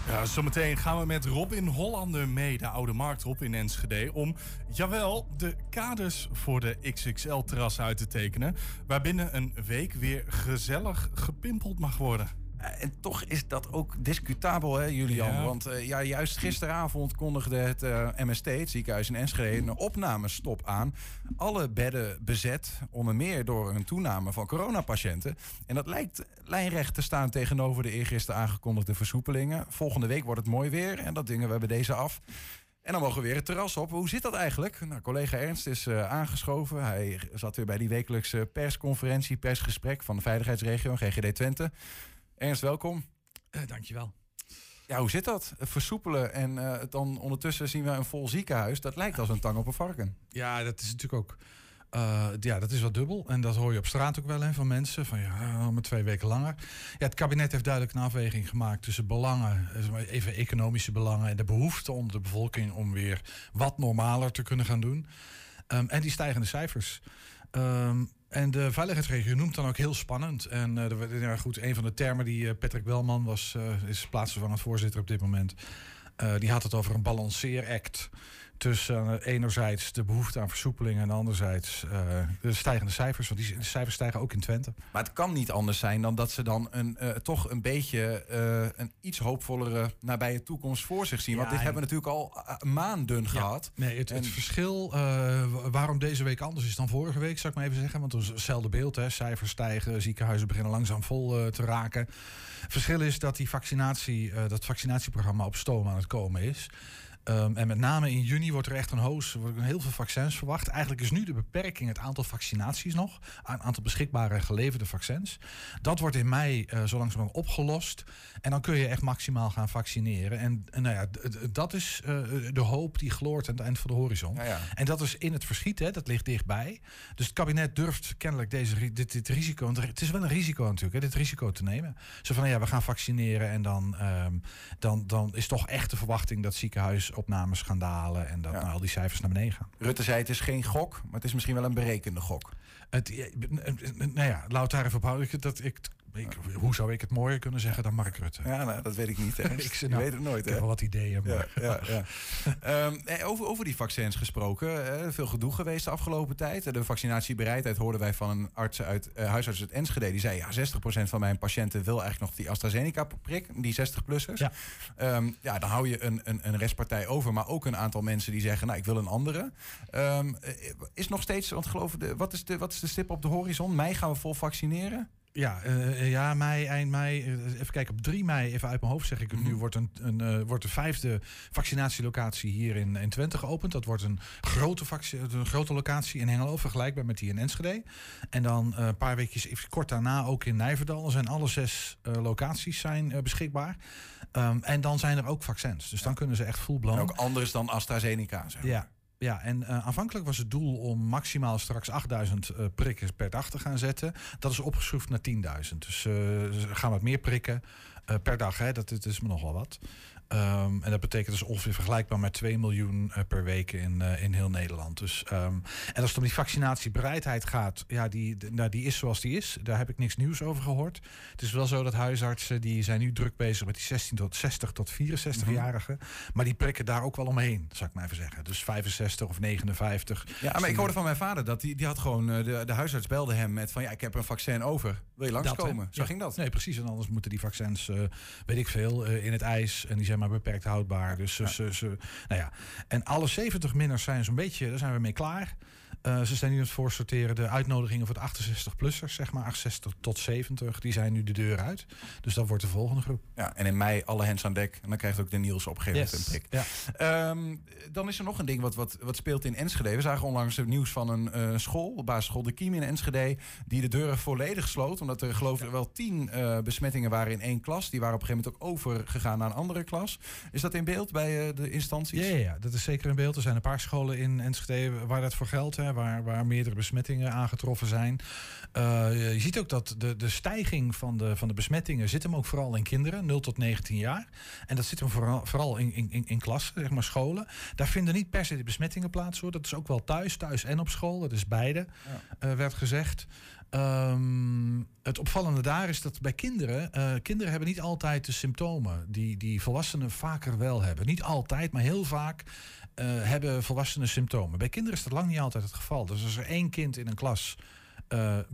Ja, zometeen gaan we met Robin Hollander mee, de oude markt Rob in Enschede, om, jawel, de kaders voor de XXL-terras uit te tekenen, waarbinnen een week weer gezellig gepimpeld mag worden. En toch is dat ook discutabel, hè, Julian? Ja. Want uh, ja, juist gisteravond kondigde het uh, MST, het ziekenhuis in Enschede, een opnamestop aan. Alle bedden bezet, onder meer door een toename van coronapatiënten. En dat lijkt lijnrecht te staan tegenover de eergisteren aangekondigde versoepelingen. Volgende week wordt het mooi weer en dat dingen we bij deze af. En dan mogen we weer het terras op. Hoe zit dat eigenlijk? Nou, collega Ernst is uh, aangeschoven. Hij zat weer bij die wekelijkse persconferentie, persgesprek van de veiligheidsregio GGD Twente. Ernst, welkom. Uh, dankjewel. Ja, hoe zit dat? Versoepelen en uh, dan ondertussen zien we een vol ziekenhuis. Dat lijkt als een tang op een varken. Ja, dat is natuurlijk ook... Uh, ja, dat is wat dubbel. En dat hoor je op straat ook wel hè, van mensen. Van ja, maar twee weken langer. Ja, het kabinet heeft duidelijk een afweging gemaakt tussen belangen, even economische belangen en de behoefte onder de bevolking om weer wat normaler te kunnen gaan doen. Um, en die stijgende cijfers. Um, en de veiligheidsregio noemt dan ook heel spannend. En uh, ja, goed, een van de termen die uh, Patrick Welman was, uh, is plaatsvervangend voorzitter op dit moment. die had het over een balanceeract. Tussen eh, enerzijds de behoefte aan versoepeling en anderzijds eh, de stijgende cijfers. Want die cijfers stijgen ook in Twente. Maar het kan niet anders zijn dan dat ze dan een, eh, toch een beetje een iets hoopvollere nabije toekomst voor zich zien. Want dit en- hebben we natuurlijk al maanden gehad. Nee, het, het verschil wa- waarom deze week anders is dan vorige week, zou ik maar even zeggen. Want het is hetzelfde beeld. Hè. Cijfers stijgen, ziekenhuizen beginnen langzaam vol te raken. verschil is dat die vaccinatie, dat vaccinatieprogramma op stoom aan het komen is. Ehm, en met name in juni wordt er echt een hoos, er worden heel veel vaccins verwacht. Eigenlijk is nu de beperking het aantal vaccinaties nog, een aantal beschikbare geleverde vaccins. Dat wordt in mei eh, zo langzamerhand opgelost. En dan kun je echt maximaal gaan vaccineren. En, en nou ja, dat is eh, de hoop die gloort aan het eind van de horizon. Ja, ja. En dat is in het verschiet, hè, dat ligt dichtbij. Dus het kabinet durft kennelijk deze, dit, dit risico, want het is wel een risico natuurlijk, hè, dit risico te nemen. Zo van, ja, we gaan vaccineren en dan, ehm, dan, dan is toch echt de verwachting dat ziekenhuisopnames gaan dalen en dat Ja. nou, al die cijfers naar beneden gaan. Rutte zei het is geen gok, maar het is misschien wel een berekende gok. Het, ja, eh, eh, nou ja, laat daar even op houden. Dat, ik, ik, hoe zou ik het mooier kunnen zeggen dan Mark Rutte? Ja, nou, dat weet ik niet. Hè. Ik nou, weet het nooit. Ik Hè. heb wel wat ideeën, maar... ja, ja. Ehm, eh, over, over die vaccins gesproken. eh, veel gedoe geweest de afgelopen tijd. De vaccinatiebereidheid hoorden wij van een arts uit, eh, huisarts uit Enschede. Die zei, ja, 60% van mijn patiënten wil eigenlijk nog die AstraZeneca-prik. Die 60-plussers. Ja. Ja. ja, dan hou je een, een, een restpartij over. Maar ook een aantal mensen die zeggen, nou, ik wil een andere. Ehm, eh, is nog steeds, want geloof de, wat, is de, wat is de stip op de horizon? Mei gaan we vol vaccineren? Ja, eh, ja, mei, eind mei. eh, even kijken, op 3 mei, even uit mijn hoofd zeg ik het nu, Mhm. wordt, een, een, eh, wordt de vijfde vaccinatielocatie hier in, in Twente geopend. Dat wordt een grote, een grote locatie in Hengelo, vergelijkbaar met die in Enschede. En dan een paar weekjes even kort daarna ook in Nijverdal. Er zijn alle zes locaties zijn, beschikbaar. Ehm, en dan zijn er ook vaccins. Dus dan kunnen ze echt full blown. En ook anders dan AstraZeneca. Zeg maar. Ja, ja en eh, aanvankelijk was het doel om maximaal straks 8000 eh, prikken per dag te gaan zetten. Dat is opgeschroefd naar 10.000. Dus ze gaan wat meer prikken eh, per dag. Hè. Dat, dat is me nogal wat. Ehm, en dat betekent dus ongeveer vergelijkbaar met 2 miljoen eh, per week in, eh, in heel Nederland. Dus, ehm, en als het om die vaccinatiebereidheid gaat, ja, die, nou, die is zoals die is. Daar heb ik niks nieuws over gehoord. Het is wel zo dat huisartsen, die zijn nu druk bezig met die 16 tot 60 tot 64-jarigen. Maar die prikken daar ook wel omheen, zou ik maar even zeggen. Dus 65 of 59. Ja, maar ik hoorde van mijn vader dat die, die had gewoon, eh, de, de huisarts belde hem met van ja, ik heb een vaccin over. Wil je langskomen? Dat? Zo Ja. ging dat. Nee, precies. En anders moeten die vaccins, weet ik veel, in het ijs. En die zijn maar beperkt houdbaar. Dus ze, ze, ze- nou ja. En alle 70 minners zijn zo'n beetje, daar zijn we mee klaar. Eh, ze zijn nu aan het voorsorteren. De uitnodigingen voor de 68-plussers, zeg maar 68 tot 70, die zijn nu de deur uit. Dus dat wordt de volgende groep. Ja, en in mei alle hens aan dek. En dan krijgt ook de Niels op een gegeven moment een prik. Ja. Ehm, dan is er nog een ding wat, wat, wat speelt in Enschede. We zagen onlangs het nieuws van een eh, school, basisschool De Kiem in Enschede, die de deuren volledig sloot. Omdat er geloof ik wel tien eh, besmettingen waren in één klas. Die waren op een gegeven moment ook overgegaan naar een andere klas. Is dat in beeld bij de instanties? Ja, ja, ja, dat is zeker in beeld. Er zijn een paar scholen in Enschede waar dat voor geldt, hè, waar, waar meerdere besmettingen aangetroffen zijn. Eh, je ziet ook dat de, de stijging van de, van de besmettingen zit hem ook vooral in kinderen, 0 tot 19 jaar. En dat zit hem vooral, vooral in, in, in, in klassen, zeg maar scholen. Daar vinden niet per se de besmettingen plaats hoor. Dat is ook wel thuis, thuis en op school. Dat is beide, eh, werd gezegd. Ehm, het opvallende daar is dat bij kinderen, eh, kinderen hebben niet altijd de symptomen die, die volwassenen vaker wel hebben. Niet altijd, maar heel vaak hebben volwassenen symptomen. Bij kinderen is dat lang niet altijd het geval. Dus als er één kind in een klas eh, eh,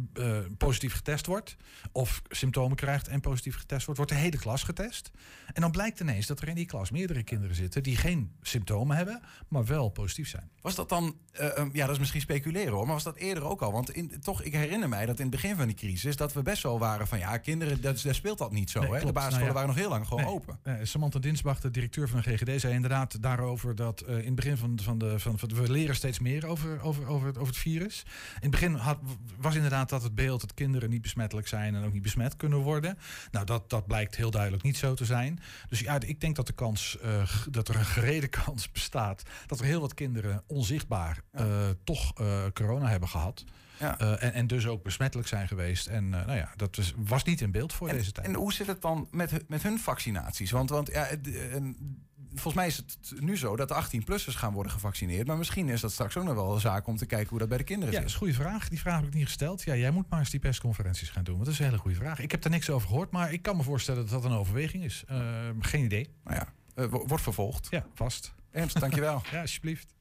positief getest wordt, of symptomen krijgt en positief getest wordt, wordt de hele klas getest. En dan blijkt ineens dat er in die klas meerdere kinderen zitten die geen symptomen hebben, maar wel positief zijn. Was dat dan, eh, ja dat is misschien speculeren hoor, maar was dat eerder ook al? Want in, toch, ik herinner mij dat in het begin van die crisis, dat we best wel waren van ja, kinderen, dat, daar speelt dat niet zo. Nee, hè? De basisscholen Nou ja. waren nog heel lang gewoon Nee. open. Eh, Samantha Dinsbach, de directeur van de GGD, zei inderdaad daarover dat in het begin van, van, de, van, van we leren steeds meer over, over, over, het- over het virus. In het begin had, was inderdaad dat het beeld dat kinderen niet besmettelijk zijn en ook niet besmet kunnen worden. Nou, dat, dat blijkt heel duidelijk niet zo te zijn. Dus ja, ik denk dat de kans, eh, dat er een gerede kans bestaat dat er heel wat kinderen onzichtbaar eh, toch eh, corona hebben gehad. Ja. En, en dus ook besmettelijk zijn geweest. En nou ja, dat is, was niet in beeld voor En, deze tijd. en hoe zit het dan met, met hun vaccinaties? Want, want ja, volgens mij is het nu zo dat de 18-plussers gaan worden gevaccineerd. Maar misschien is dat straks ook nog wel een zaak om te kijken hoe dat bij de kinderen Ja, dat zit. is een goede vraag. Die vraag heb ik niet gesteld. Ja, jij moet maar eens die persconferenties gaan doen. Want dat is een hele goede vraag. Ik heb daar niks over gehoord, maar ik kan me voorstellen dat dat een overweging is. Eh, geen idee. Nou ja, eh, wo- wordt vervolgd. Ja, vast. Ernst, dankjewel. Ja, alsjeblieft.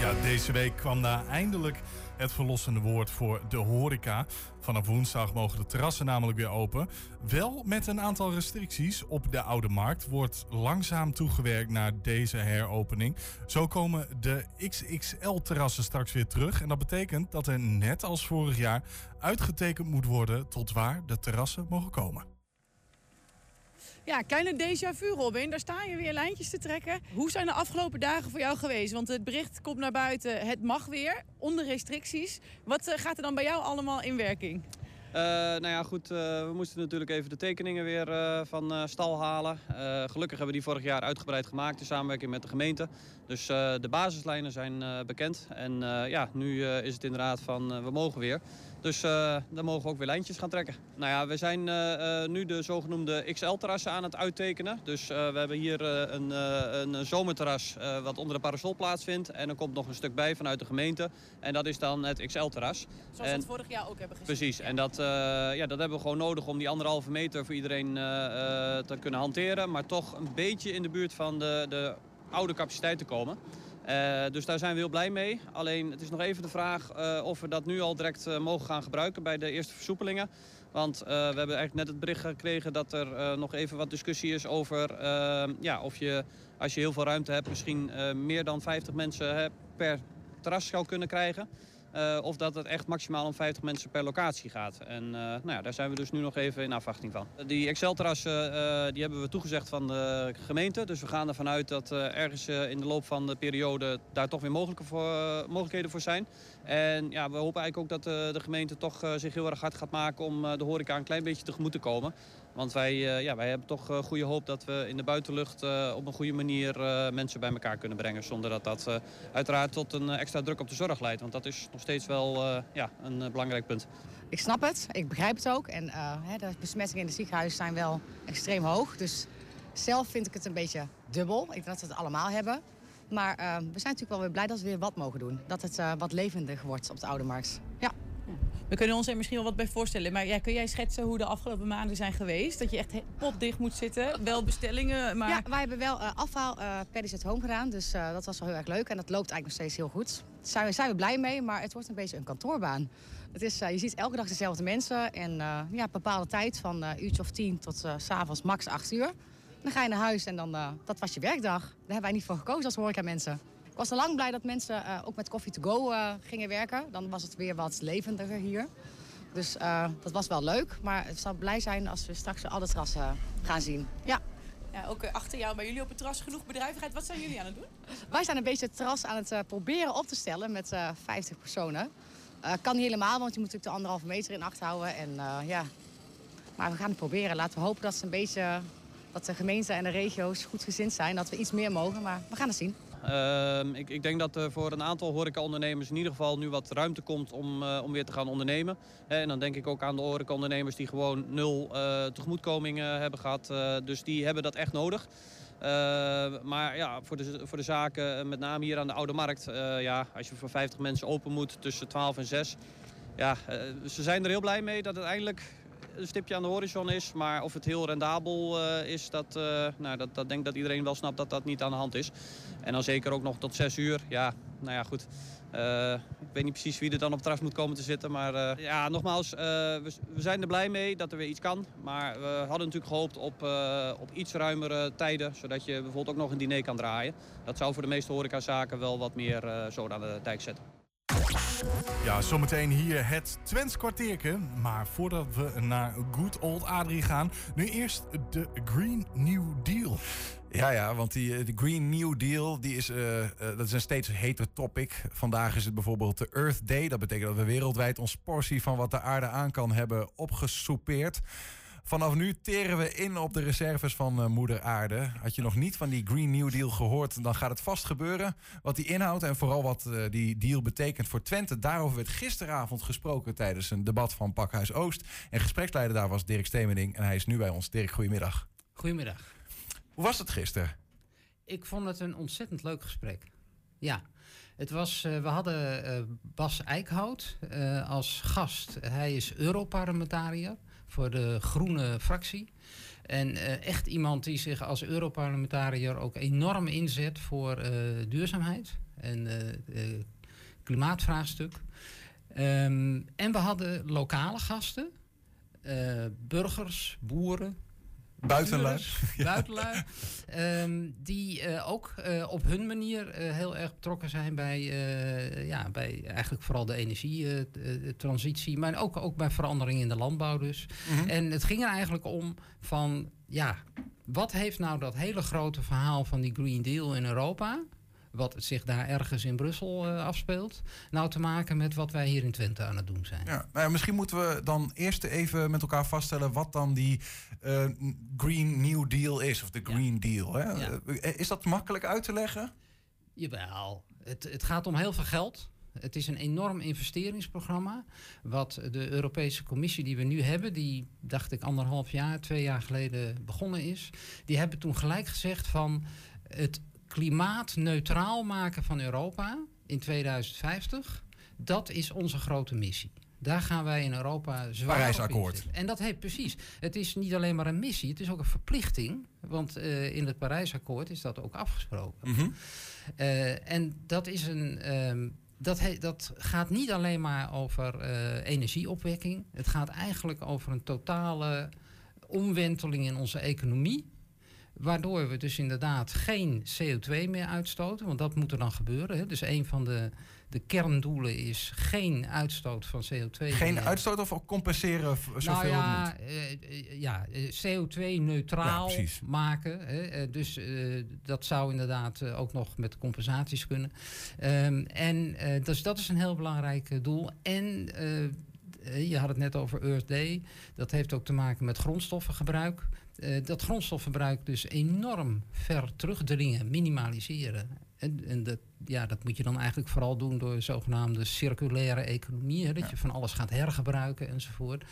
Ja, deze week kwam daar eindelijk het verlossende woord voor de horeca. Vanaf woensdag mogen de terrassen namelijk weer open. Wel met een aantal restricties. Op de Oude Markt wordt langzaam toegewerkt naar deze heropening. Zo komen de XXL-terrassen straks weer terug. En dat betekent dat er net als vorig jaar uitgetekend moet worden tot waar de terrassen mogen komen. Ja, kleine déjà vu, Robin. Daar sta je weer lijntjes te trekken. Hoe zijn de afgelopen dagen voor jou geweest? Want het bericht komt naar buiten, het mag weer, onder restricties. Wat eh, gaat er dan bij jou allemaal in werking? Uh, nou ja, goed, uh, we moesten natuurlijk even de tekeningen weer van stal halen. gelukkig hebben we die vorig jaar uitgebreid gemaakt in samenwerking met de gemeente. Dus de basislijnen zijn bekend. En ja, nu is het inderdaad van we mogen weer. Dus uh, dan mogen we ook weer lijntjes gaan trekken. Nou ja, we zijn uh, nu de zogenoemde XL-terrassen aan het uittekenen. Dus we hebben hier een, een zomerterras wat onder de parasol plaatsvindt. En er komt nog een stuk bij vanuit de gemeente. En dat is dan het XL-terras. Zoals we het vorig jaar ook hebben gezien. Precies. En dat, ja, dat hebben we gewoon nodig om die anderhalve meter voor iedereen te kunnen hanteren. Maar toch een beetje in de buurt van de, de oude capaciteit te komen. Uh, dus daar zijn we heel blij mee. Alleen het is nog even de vraag uh, of we dat nu al direct uh, mogen gaan gebruiken bij de eerste versoepelingen. Want we hebben eigenlijk net het bericht gekregen dat er nog even wat discussie is over ja, of je als je heel veel ruimte hebt misschien meer dan 50 mensen per terras zou kunnen krijgen. Uh, of dat het echt maximaal om 50 mensen per locatie gaat. En uh, nou ja, daar zijn we dus nu nog even in afwachting van. Die Excel-terrassen uh, die hebben we toegezegd van de gemeente. Dus we gaan ervan uit dat ergens in de loop van de periode daar toch weer voor, mogelijkheden voor zijn. En ja, we hopen eigenlijk ook dat de gemeente toch zich heel erg hard gaat maken om de horeca een klein beetje tegemoet te komen. Want wij, uh, ja, wij hebben toch uh, goede hoop dat we in de buitenlucht uh, op een goede manier mensen bij elkaar kunnen brengen. Zonder dat dat uiteraard tot een extra druk op de zorg leidt. Want dat is nog steeds wel ja, een belangrijk punt. Ik snap het, ik begrijp het ook. En de besmettingen in het ziekenhuis zijn wel extreem hoog. Dus zelf vind ik het een beetje dubbel. Ik denk dat we het allemaal hebben. Maar we zijn natuurlijk wel weer blij dat we weer wat mogen doen. Dat het wat levendig wordt op de Oude Markt. Ja. We kunnen ons er misschien wel wat bij voorstellen. Maar kun jij schetsen hoe de afgelopen maanden zijn geweest? Dat je echt potdicht moet zitten. Wel bestellingen, maar... Ja, wij hebben wel uh, afhaal uh, Paddy's at Home gedaan. Dus uh, dat was wel heel erg leuk. En dat loopt eigenlijk nog steeds heel goed. Daar zijn we, zijn we blij mee, maar het wordt een beetje een kantoorbaan. Het is, je ziet elke dag dezelfde mensen. En ja, bepaalde tijd van een uurtje of tien tot s s'avonds max acht uur. Dan ga je naar huis en dan, dat was je werkdag. Daar hebben wij niet voor gekozen als horeca mensen. Ik was al lang blij dat mensen uh, ook met Coffee to Go uh, gingen werken. Dan was het weer wat levendiger hier. Dus uh, dat was wel leuk. Maar het zal blij zijn als we straks alle terrassen gaan zien. Ja. Ja, ook achter jou, bij jullie op het terras genoeg bedrijvigheid. Wat zijn jullie aan het doen? Wij zijn een beetje het terras aan het proberen op te stellen met 50 personen. kan niet helemaal, want je moet natuurlijk de anderhalve meter in acht houden. En, ja. Maar we gaan het proberen. Laten we hopen dat, ze een beetje, dat de gemeente en de regio's goed gezind zijn. Dat we iets meer mogen, maar we gaan het zien. Uh, ik, ik, denk dat er voor een aantal horecaondernemers in ieder geval nu wat ruimte komt om, uh, om weer te gaan ondernemen. en dan denk ik ook aan de horecaondernemers die gewoon nul uh, tegemoetkomingen hebben gehad. Dus die hebben dat echt nodig. maar ja, voor de, voor de zaken, met name hier aan de Oude Markt, ja, als je voor 50 mensen open moet tussen 12 en 6. Ja, ze zijn er heel blij mee dat het eindelijk een stipje aan de horizon is. Maar of het heel rendabel uh, is, dat, uh, nou, dat, dat denk dat iedereen wel snapt dat dat niet aan de hand is. En dan zeker ook nog tot zes uur. Ja, nou ja, goed. Uh, ik weet niet precies wie er dan op terras moet komen te zitten. Maar ja, nogmaals, we, zijn er blij mee dat er weer iets kan. Maar we hadden natuurlijk gehoopt op, op iets ruimere tijden. Zodat je bijvoorbeeld ook nog een diner kan draaien. Dat zou voor de meeste horecazaken wel wat meer zo aan de dijk zetten. Ja, zometeen hier het Twents kwartierke. Maar voordat we naar Good Old Adrie gaan, nu eerst de Green New Deal. Ja, ja, want die de Green New Deal, die is, uh, uh, dat is een steeds heter topic. Vandaag is het bijvoorbeeld de Earth Day. Dat betekent dat we wereldwijd ons portie van wat de aarde aan kan hebben opgesoupeerd. Vanaf nu teren we in op de reserves van uh, Moeder Aarde. Had je nog niet van die Green New Deal gehoord, dan gaat het vast gebeuren. Wat die inhoudt en vooral wat uh, die deal betekent voor Twente. Daarover werd gisteravond gesproken tijdens een debat van Pakhuis Oost. En gespreksleider daar was Dirk Stemening en hij is nu bij ons. Dirk, goedemiddag. Goedemiddag. Hoe was het gisteren? Ik vond het een ontzettend leuk gesprek. Ja. Het was, uh, we hadden uh, Bas Eickhout uh, als gast. Hij is Europarlementariër voor de groene fractie. En eh, echt iemand die zich als Europarlementariër ook enorm inzet voor eh, duurzaamheid en eh, klimaatvraagstuk. Ehm, en we hadden lokale gasten, burgers, boeren. Buitenlui. buitenlui ehm, die eh, ook eh, op hun manier eh, heel erg betrokken zijn bij, ja, bij eigenlijk vooral de energietransitie, maar ook, ook bij verandering in de landbouw dus. Mhm. En het ging er eigenlijk om van, ja, wat heeft nou dat hele grote verhaal van die Green Deal in Europa, wat zich daar ergens in Brussel eh, afspeelt, nou te maken met wat wij hier in Twente aan het doen zijn. Ja, nou ja, misschien moeten we dan eerst even met elkaar vaststellen wat dan die eh, Green New Deal is, of de Green Deal. Hè? Ja. Eh, Is dat makkelijk uit te leggen? Jawel, het, het gaat om heel veel geld. Het is een enorm investeringsprogramma. Wat de Europese Commissie die we nu hebben, die dacht ik anderhalf jaar, twee jaar geleden begonnen is. Die hebben toen gelijk gezegd van het klimaatneutraal maken van Europa in 2050. Dat is onze grote missie. Daar gaan wij in Europa zwaar Parijsakkoord. En dat heeft precies. Het is niet alleen maar een missie, het is ook een verplichting. Want eh, in het Parijsakkoord is dat ook afgesproken. Mhm. Eh, en dat is een. ehm, dat, he- dat gaat niet alleen maar over eh, energieopwekking. Het gaat eigenlijk over een totale omwenteling in onze economie. Waardoor we dus inderdaad geen CO2 meer uitstoten. Want dat moet er dan gebeuren. Hè. Dus een van de, de kerndoelen is geen uitstoot van CO2. Geen meer. uitstoot of compenseren zoveel Nou ja, moet? eh, eh, ja eh, CO2-neutraal Ja, maken. Hè, eh, dus dat zou inderdaad ook nog met compensaties kunnen. Ehm, en dus dat is een heel belangrijk doel. En je had het net over Earth Day. Dat heeft ook te maken met grondstoffengebruik. Eh, dat grondstoffengebruik dus enorm ver terugdringen, minimaliseren. En, en dat, ja, dat moet je dan eigenlijk vooral doen door zogenaamde circulaire economie. Hè, dat je van alles gaat hergebruiken enzovoort.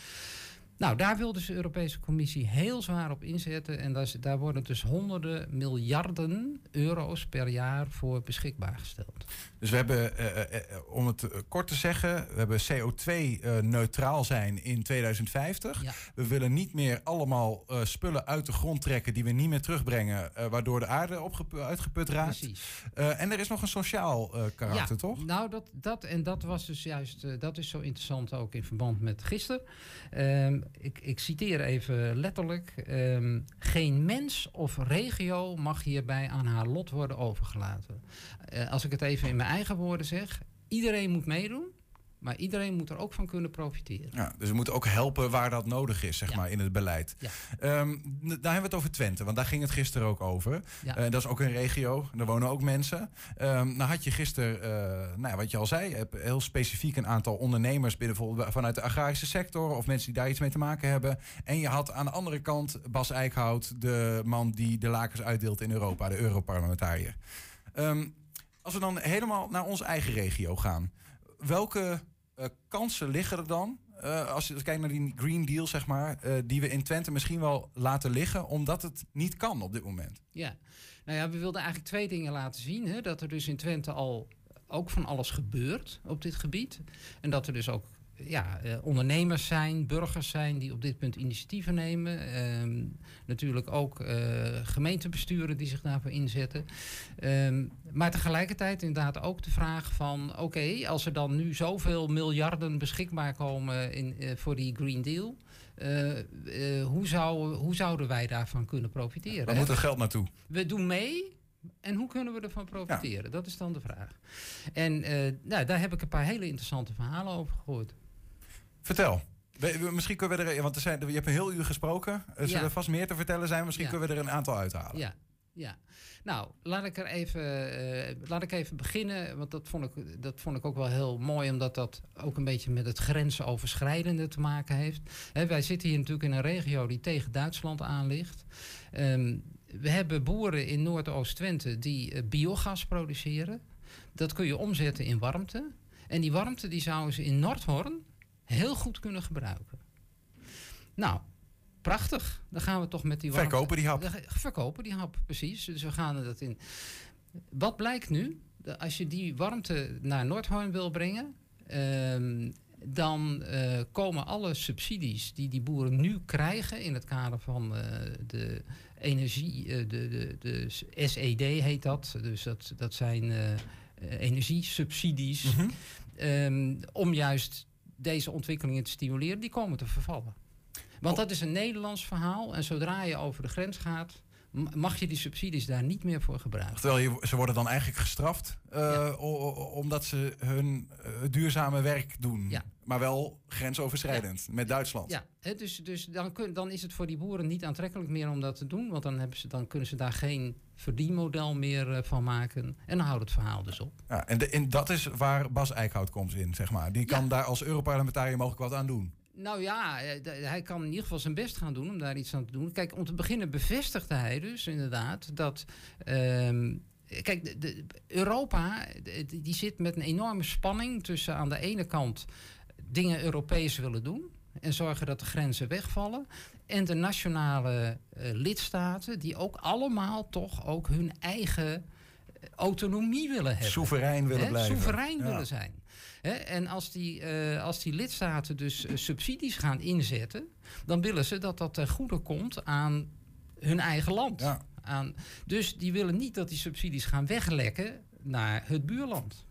Nou, daar wil dus de Europese Commissie heel zwaar op inzetten. En daar, daar worden dus honderden miljarden euro's per jaar voor beschikbaar gesteld. Dus we hebben, eh, eh, eh, om het kort te zeggen, we hebben CO2-neutraal zijn in 2050. Ja. We willen niet meer allemaal spullen uit de grond trekken die we niet meer terugbrengen, waardoor de aarde uitgeput raakt. Precies. En er is nog een sociaal karakter, ja, toch? Nou, dat, dat, en dat was dus juist, dat is zo interessant ook in verband met gisteren. Ehm, ik, ik citeer even letterlijk. ehm, geen mens of regio mag hierbij aan haar lot worden overgelaten. Eh, als ik het even in mijn eigen woorden zeg. Iedereen moet meedoen, maar iedereen moet er ook van kunnen profiteren. Ja, dus we moeten ook helpen waar dat nodig is, zeg maar, in het beleid. Ja. Ehm, daar hebben we het over Twente, want daar ging het gisteren ook over. Ja. Eh, dat is ook een regio, daar wonen ook mensen. Ehm, nou had je gisteren, eh, nou wat je al zei, heel specifiek een aantal ondernemers binnen bijvoorbeeld vanuit de agrarische sector of mensen die daar iets mee te maken hebben. En je had aan de andere kant Bas Eickhout, de man die de lakens uitdeelt in Europa, de Europarlementariër. Ehm, als we dan helemaal naar onze eigen regio gaan, welke eh, kansen liggen er dan? eh, als je kijkt naar die Green Deal, zeg maar, eh, die we in Twente misschien wel laten liggen, omdat het niet kan op dit moment. Ja, nou ja, we wilden eigenlijk twee dingen laten zien. Hè? Dat er dus in Twente al ook van alles gebeurt op dit gebied. En dat er dus ook ja, eh, ondernemers zijn, burgers zijn die op dit punt initiatieven nemen. Ehm, natuurlijk ook eh, gemeentebesturen die zich daarvoor inzetten. Ehm, maar tegelijkertijd inderdaad ook de vraag van... oké, als er dan nu zoveel miljarden beschikbaar komen in, eh, voor die Green Deal... eh, eh, hoe, zou, hoe zouden wij daarvan kunnen profiteren? Waar moet het geld naartoe? We doen mee. En hoe kunnen we ervan profiteren? Dat is dan de vraag. En nou, daar heb ik een paar hele interessante verhalen over gehoord. Vertel. Misschien kunnen we er, want er zijn, je hebt een heel uur gesproken. Er zullen Ja. er vast meer te vertellen zijn. Misschien Ja. kunnen we er een aantal uithalen. Ja, ja. Nou, laat ik er even, eh, laat ik even beginnen. Want dat vond, ik, dat vond ik ook wel heel mooi, omdat dat ook een beetje met het grensoverschrijdende te maken heeft. Wij zitten hier natuurlijk in een regio die tegen Duitsland aan ligt. Ehm, we hebben boeren in Noordoost-Twente die eh, biogas produceren. Dat kun je omzetten in warmte. En die warmte die zouden ze in Noordhoorn heel goed kunnen gebruiken. Nou, prachtig. Dan gaan we toch met die warmte... Verkopen die hap. Verkopen die hap, precies. Dus we gaan er dat in. Wat blijkt nu? Als je die warmte naar Noordhoorn wil brengen... ehm, dan eh, komen alle subsidies die die boeren nu krijgen in het kader van eh, de energie, eh, de, de, de SED heet dat. Dus dat, dat zijn energiesubsidies. Ehm, om juist deze ontwikkelingen te stimuleren, die komen te vervallen. Want dat is een Nederlands verhaal. En zodra je over de grens gaat, mag je die subsidies daar niet meer voor gebruiken. Terwijl je, ze worden dan eigenlijk gestraft eh, omdat ze hun eh, duurzame werk doen. Maar wel grensoverschrijdend met Duitsland. Ja, dus, dus dan, kun, dan is het voor die boeren niet aantrekkelijk meer om dat te doen. Want dan, hebben ze, dan kunnen ze daar geen verdienmodel meer eh, van maken. En dan houdt het verhaal dus op. Ja, en, de, en dat is waar Bas Eickhout komt in, zeg maar. Die kan daar als Europarlementariër mogelijk wat aan doen. Nou ja, eh, hij kan in ieder geval zijn best gaan doen om daar iets aan te doen. Kijk, om te beginnen bevestigde hij dus inderdaad dat. ehm, kijk, de, de- Europa die zit met een enorme spanning tussen aan de ene kant dingen Europees willen doen en zorgen dat de grenzen wegvallen. En de nationale eh, lidstaten die ook allemaal toch ook hun eigen eh, autonomie willen hebben. Soeverein willen blijven. Soeverein Ja. willen zijn. En als die, eh, als die lidstaten dus subsidies gaan inzetten, dan willen ze dat dat ten goede komt aan hun eigen land. Aan, dus die willen niet dat die subsidies gaan weglekken naar het buurland.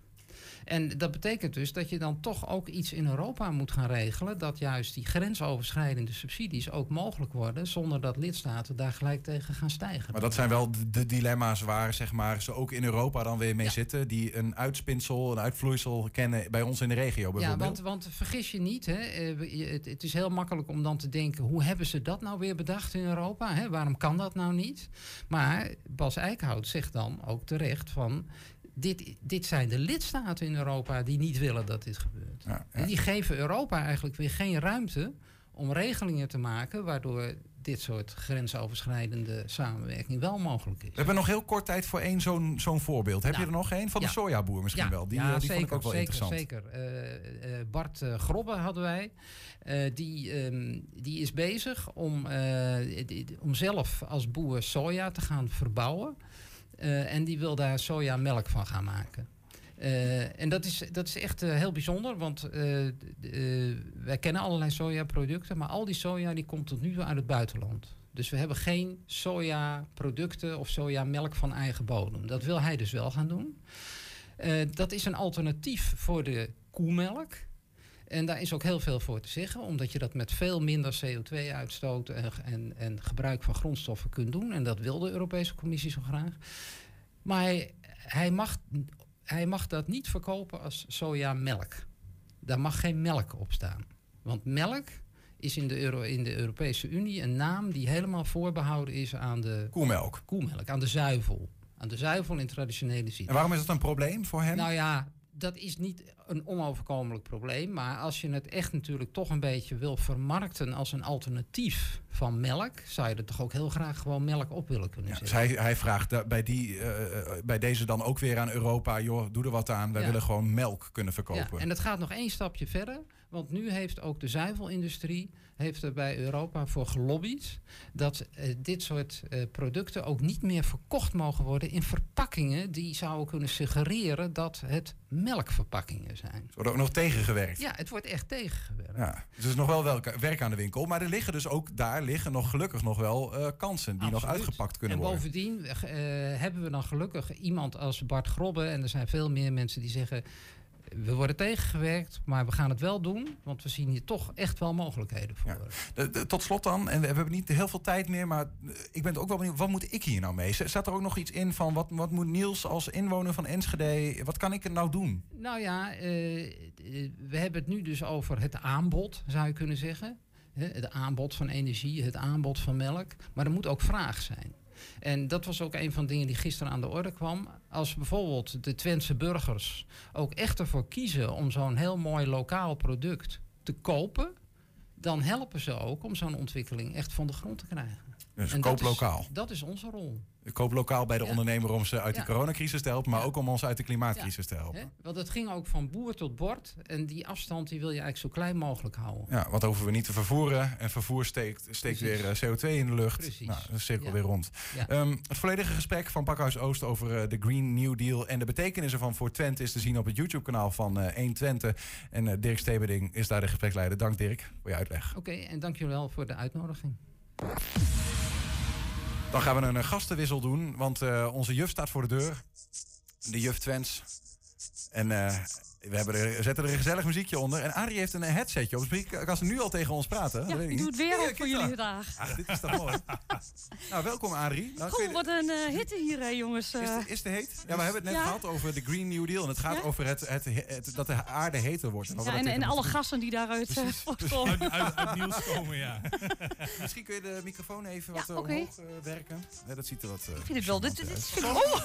En dat betekent dus dat je dan toch ook iets in Europa moet gaan regelen. Dat juist die grensoverschrijdende subsidies ook mogelijk worden. zonder dat lidstaten daar gelijk tegen gaan stijgen. Maar dat zijn wel de, dilemma's waar zeg maar, ze ook in Europa dan weer mee zitten. Die een uitspinsel, een uitvloeisel kennen bij ons in de regio Ja, bijvoorbeeld. want, want vergis je niet, hè, eh, het is heel makkelijk om dan te denken... hoe hebben ze dat nou weer bedacht in Europa? Hè? Waarom kan dat nou niet? Maar Bas Eickhout zegt dan ook terecht van... Dit, dit zijn de lidstaten in Europa die niet willen dat dit gebeurt. En die geven Europa eigenlijk weer geen ruimte om regelingen te maken... waardoor dit soort grensoverschrijdende samenwerking wel mogelijk is. We hebben nog heel kort tijd voor één zo'n zo'n voorbeeld. Heb je er nog één? Van de Ja. sojaboer misschien wel. Die, ja, eh, die zeker, vond ik ook wel zeker, interessant. Zeker. Eh, eh, Bart eh, Grobbe hadden wij. Die, ehm, die is bezig om, die- om zelf als boer soja te gaan verbouwen. Eh, en die wil daar sojamelk van gaan maken. Eh, en dat is, dat is echt eh, heel bijzonder, want wij kennen allerlei sojaproducten, maar al die soja die komt tot nu toe uit het buitenland. Dus we hebben geen sojaproducten of sojamelk van eigen bodem. Dat wil hij dus wel gaan doen. Dat is een alternatief voor de koemelk. En daar is ook heel veel voor te zeggen, omdat je dat met veel minder CO2-uitstoot en, en, en gebruik van grondstoffen kunt doen. En dat wil de Europese Commissie zo graag. Maar hij, hij, mag, hij mag dat niet verkopen als sojamelk. Daar mag geen melk op staan. Want melk is in de, Euro, in de Europese Unie een naam die helemaal voorbehouden is aan de koemelk. koemelk aan de zuivel. Aan de zuivel in traditionele zin. En waarom is dat een probleem voor hem? Nou ja, dat is niet een onoverkomelijk probleem. Maar als je het echt natuurlijk toch een beetje wil vermarkten als een alternatief van melk, zou je er toch ook heel graag gewoon melk op willen kunnen Dus zetten. hij, hij vraagt bij, die, eh, eh, bij deze dan ook weer aan Europa... joh, doe er wat aan. Wij Ja. willen gewoon melk kunnen verkopen. Ja, en dat gaat nog één stapje verder. Want nu heeft ook de zuivelindustrie heeft er bij Europa voor gelobbyd dat eh, dit soort eh, producten ook niet meer verkocht mogen worden in verpakkingen die zouden kunnen suggereren dat het melkverpakkingen zijn. Wordt ook nog tegengewerkt. Ja, het wordt echt tegengewerkt. Ja, dus er is nog wel werk aan de winkel. Maar er liggen dus ook daar liggen nog gelukkig nog wel eh, kansen die nog uitgepakt kunnen en worden. bovendien eh, hebben we dan gelukkig iemand als Bart Grobbe. En er zijn veel meer mensen die zeggen. We worden tegengewerkt, maar we gaan het wel doen. Want we zien hier toch echt wel mogelijkheden voor. Tot slot dan, en we hebben niet heel veel tijd meer, maar eh, ik ben ook wel benieuwd, wat moet ik hier nou mee? Staat er ook nog iets in van, wat, wat moet Niels als inwoner van Enschede, wat kan ik er nou doen? Nou ja, eh, eh, we hebben het nu dus over het aanbod, zou je kunnen zeggen. Het aanbod van energie, het aanbod van melk. Maar er moet ook vraag zijn. En dat was ook een van de dingen die gisteren aan de orde kwam. Als bijvoorbeeld de Twentse burgers ook echt ervoor kiezen om zo'n heel mooi lokaal product te kopen, dan helpen ze ook om zo'n ontwikkeling echt van de grond te krijgen. Dus En koop dat is- lokaal. Dat is onze rol. Koop lokaal bij de Ja. ondernemer om ze uit de coronacrisis te helpen, maar ook om ons uit de klimaatcrisis te helpen. Want het ging ook van boer tot bord. En die afstand die wil je eigenlijk zo klein mogelijk houden. Ja, want hoeven we niet te vervoeren. En vervoer steekt, steekt Precies. weer eh, CO2 in de lucht. Precies. Nou, de cirkel weer rond. Ehm, het volledige gesprek van Pakhuis Oost over eh, de Green New Deal en de betekenis ervan voor Twente is te zien op het YouTube-kanaal van eh 1 Twente. En eh, Dirk Steberding is daar de gespreksleider. Dank Dirk voor je uitleg. Oké, en dankjewel voor de uitnodiging. Dan gaan we een gastenwissel doen, want eh, onze juf staat voor de deur. De juf Twents. En eh, we hebben er, zetten er een gezellig muziekje onder. En Arie heeft een eh, headsetje op. Dus misschien kan ze nu al tegen ons praten. Ja, Dat weet ik ik doe het weer Ja, ook voor jullie vandaag. Ah, dit is toch mooi. nou, welkom Arie. Nou, Goh, wat een eh, hitte hier, hè, jongens. is, eh. de, is de heet? Ja, we hebben het net Ja. gehad over de Green New Deal. En het gaat Ja? over het, het, het- dat de aarde heter wordt. ja, en, en alle gassen die daaruit eh, Precies. voortkomen. Uit, uit, uit Niels komen, ja. Misschien kun je de microfoon even wat Ja, eh, oké. omhoog eh, werken. Ja, dat ziet er wat. Ik vind het wel. Dit, dit, dit vind ik- Oh!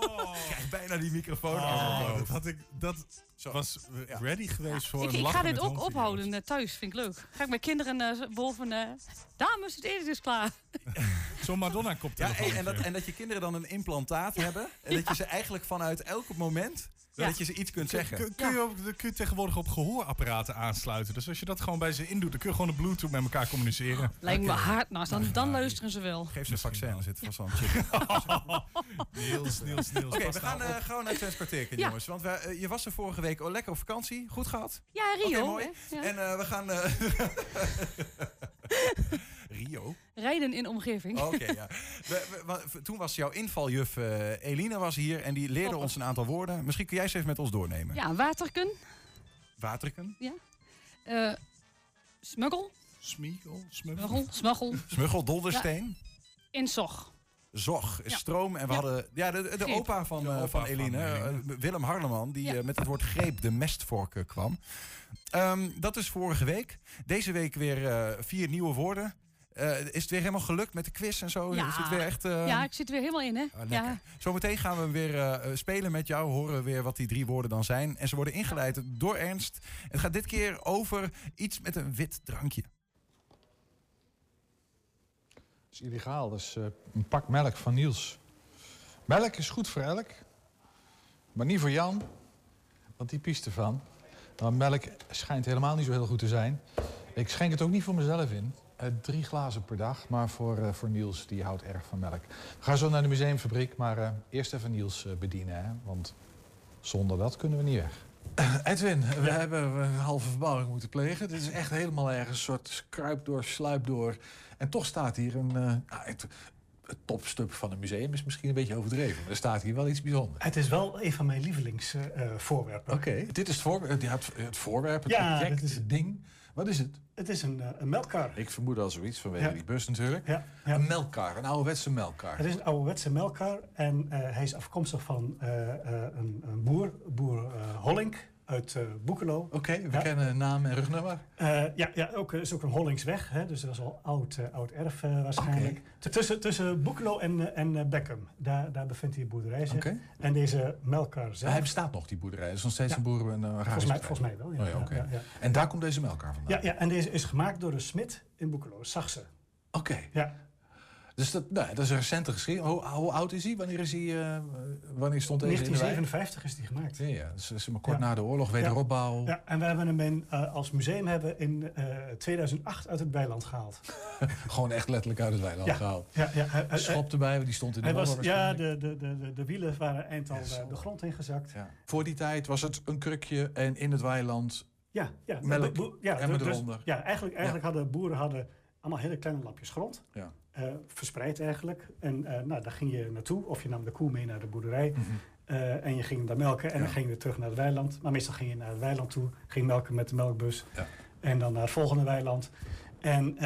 oh! Krijg bijna die microfoon Oh, aan. dat had ik, dat was eh, ready geweest voor Ik, een ik ga dit ook ophouden eh, thuis. Vind ik leuk. Ga ik mijn kinderen eh, boven. eh, dames, het eten is klaar. Zo'n Ja, Madonna-koptelefoon. hey, en, dat, en dat je kinderen dan een implantaat hebben. En dat je ze eigenlijk vanuit elk moment. Ja. dat je ze iets kunt Kun, zeggen. kun, kun je ook, dat kun je tegenwoordig op gehoorapparaten aansluiten. Dus als je dat gewoon bij ze indoet, dan kun je gewoon een bluetooth met elkaar communiceren. Lijkt me hard. Nou, dan, dan luisteren ze wel. Geef ze een vaccin, dan zit vast wel een chip. Niels, Niels, Niels. Oké, we gaan eh, gewoon naar kwartiertje, Ja. jongens. Want we, eh, je was er vorige week oh, lekker op vakantie. Goed gehad? Ja, Oké, Rio. mooi. hè? Ja. En eh, we gaan... Rio? Rijden in omgeving. Oké, ja. We- we- toen was jouw invaljuf eh Elina was hier en die leerde Klopt. ons een aantal woorden. Misschien kun jij ze even met ons doornemen. Ja, waterken. Waterken, Ja. Eh, smuggel. Smiegel, smuggel. Smuggel. Smuggel. smuggel, dondersteen. In zog. Zog, is Ja. stroom. En we Ja. hadden ja, de, de Greep. opa van, De eh, opa van van Eline, Willem Harleman, die Ja. met het woord greep de mestvork eh, kwam. Ehm, dat is vorige week. Deze week weer eh, vier nieuwe woorden. Eh, is het weer helemaal gelukt met de quiz en zo? Ja. Is het weer echt... eh, ja, ik zit er weer helemaal in, hè? Ah, lekker. ja. Zometeen gaan we weer eh, spelen met jou. Horen we weer wat die drie woorden dan zijn. En ze worden ingeleid door Ernst. Het gaat dit keer over iets met een wit drankje. Dat is illegaal. Dat is eh, een pak melk van Niels. Melk is goed voor elk. Maar niet voor Jan. Want die piest ervan. Maar melk schijnt helemaal niet zo heel goed te zijn. Ik schenk het ook niet voor mezelf in. Eh, drie glazen per dag. Maar voor, eh, voor Niels, die houdt erg van melk. We gaan zo naar de museumfabriek. Maar eh, eerst even Niels eh, bedienen. Hè? Want zonder dat kunnen we niet weg. Edwin, we hebben een halve verbouwing moeten plegen. Dit is echt helemaal ergens een soort kruipdoor, sluipdoor. En toch staat hier een... eh, nou, het, het topstuk van een museum is misschien een beetje overdreven. Maar er staat hier wel iets bijzonders. Het is wel een van mijn lievelingsvoorwerpen. Oké, dit is het voorwerp, het, het voorwerp, het Ja, object, dit is- het ding. Wat is het? het is een, eh, een melkkar. Ik vermoed al zoiets vanwege Ja. die bus natuurlijk. Ja, ja. Een melkkar, een ouderwetse melkkar. Het is een ouderwetse melkkar en eh, hij is afkomstig van eh, eh, een, een boer, boer eh, Hollink uit eh Boekelo. Oké, we Ja. kennen naam en rugnummer. Eh, ja, ja ook, eh, is ook een Hollingsweg, hè, dus dat is al oud, oud erf waarschijnlijk. Tussen, tussen Boekelo en, en Beckham, daar, daar bevindt hij boerderij zich. Oké. En deze melkkar zelf... Hij bestaat nog, die boerderij. Het is nog steeds Ja. een boer en een volgens, mij, volgens mij wel, ja. Oh ja. En daar komt deze melkkar vandaan? Ja, ja, en deze is gemaakt door een smid in Boekelo, Saxe. Oké. Ja. Dus dat, nou, dat is een recente geschiedenis. Hoe, hoe oud is hij? Wanneer, is hij, eh, wanneer stond deze in de wijk? 1957 is die gemaakt. Ja, ja. Dus, dus maar kort Ja. na de oorlog, wederopbouw. Ja, en we hebben hem in, eh, als museum hebben in eh, 2008 uit het weiland gehaald. Gewoon echt letterlijk uit het weiland Ja. gehaald. Ja, ja, hij- Schop erbij, die stond in de was, ja, de, de, de, de wielen waren eind al eh, de grond ingezakt. Ja. Voor die tijd was het een krukje en in het weiland Ja, ja, melk ja, dus-. Ja, eigenlijk, eigenlijk hadden boeren hadden allemaal hele kleine lapjes grond. Ja. Eh, verspreid eigenlijk. En eh, nou, daar ging je naartoe. Of je nam de koe mee naar de boerderij. Mhm. eh, en je ging daar melken. En Ja. dan ging je weer terug naar het weiland. Maar meestal ging je naar het weiland toe. Ging melken met de melkbus. Ja. En dan naar het volgende weiland. En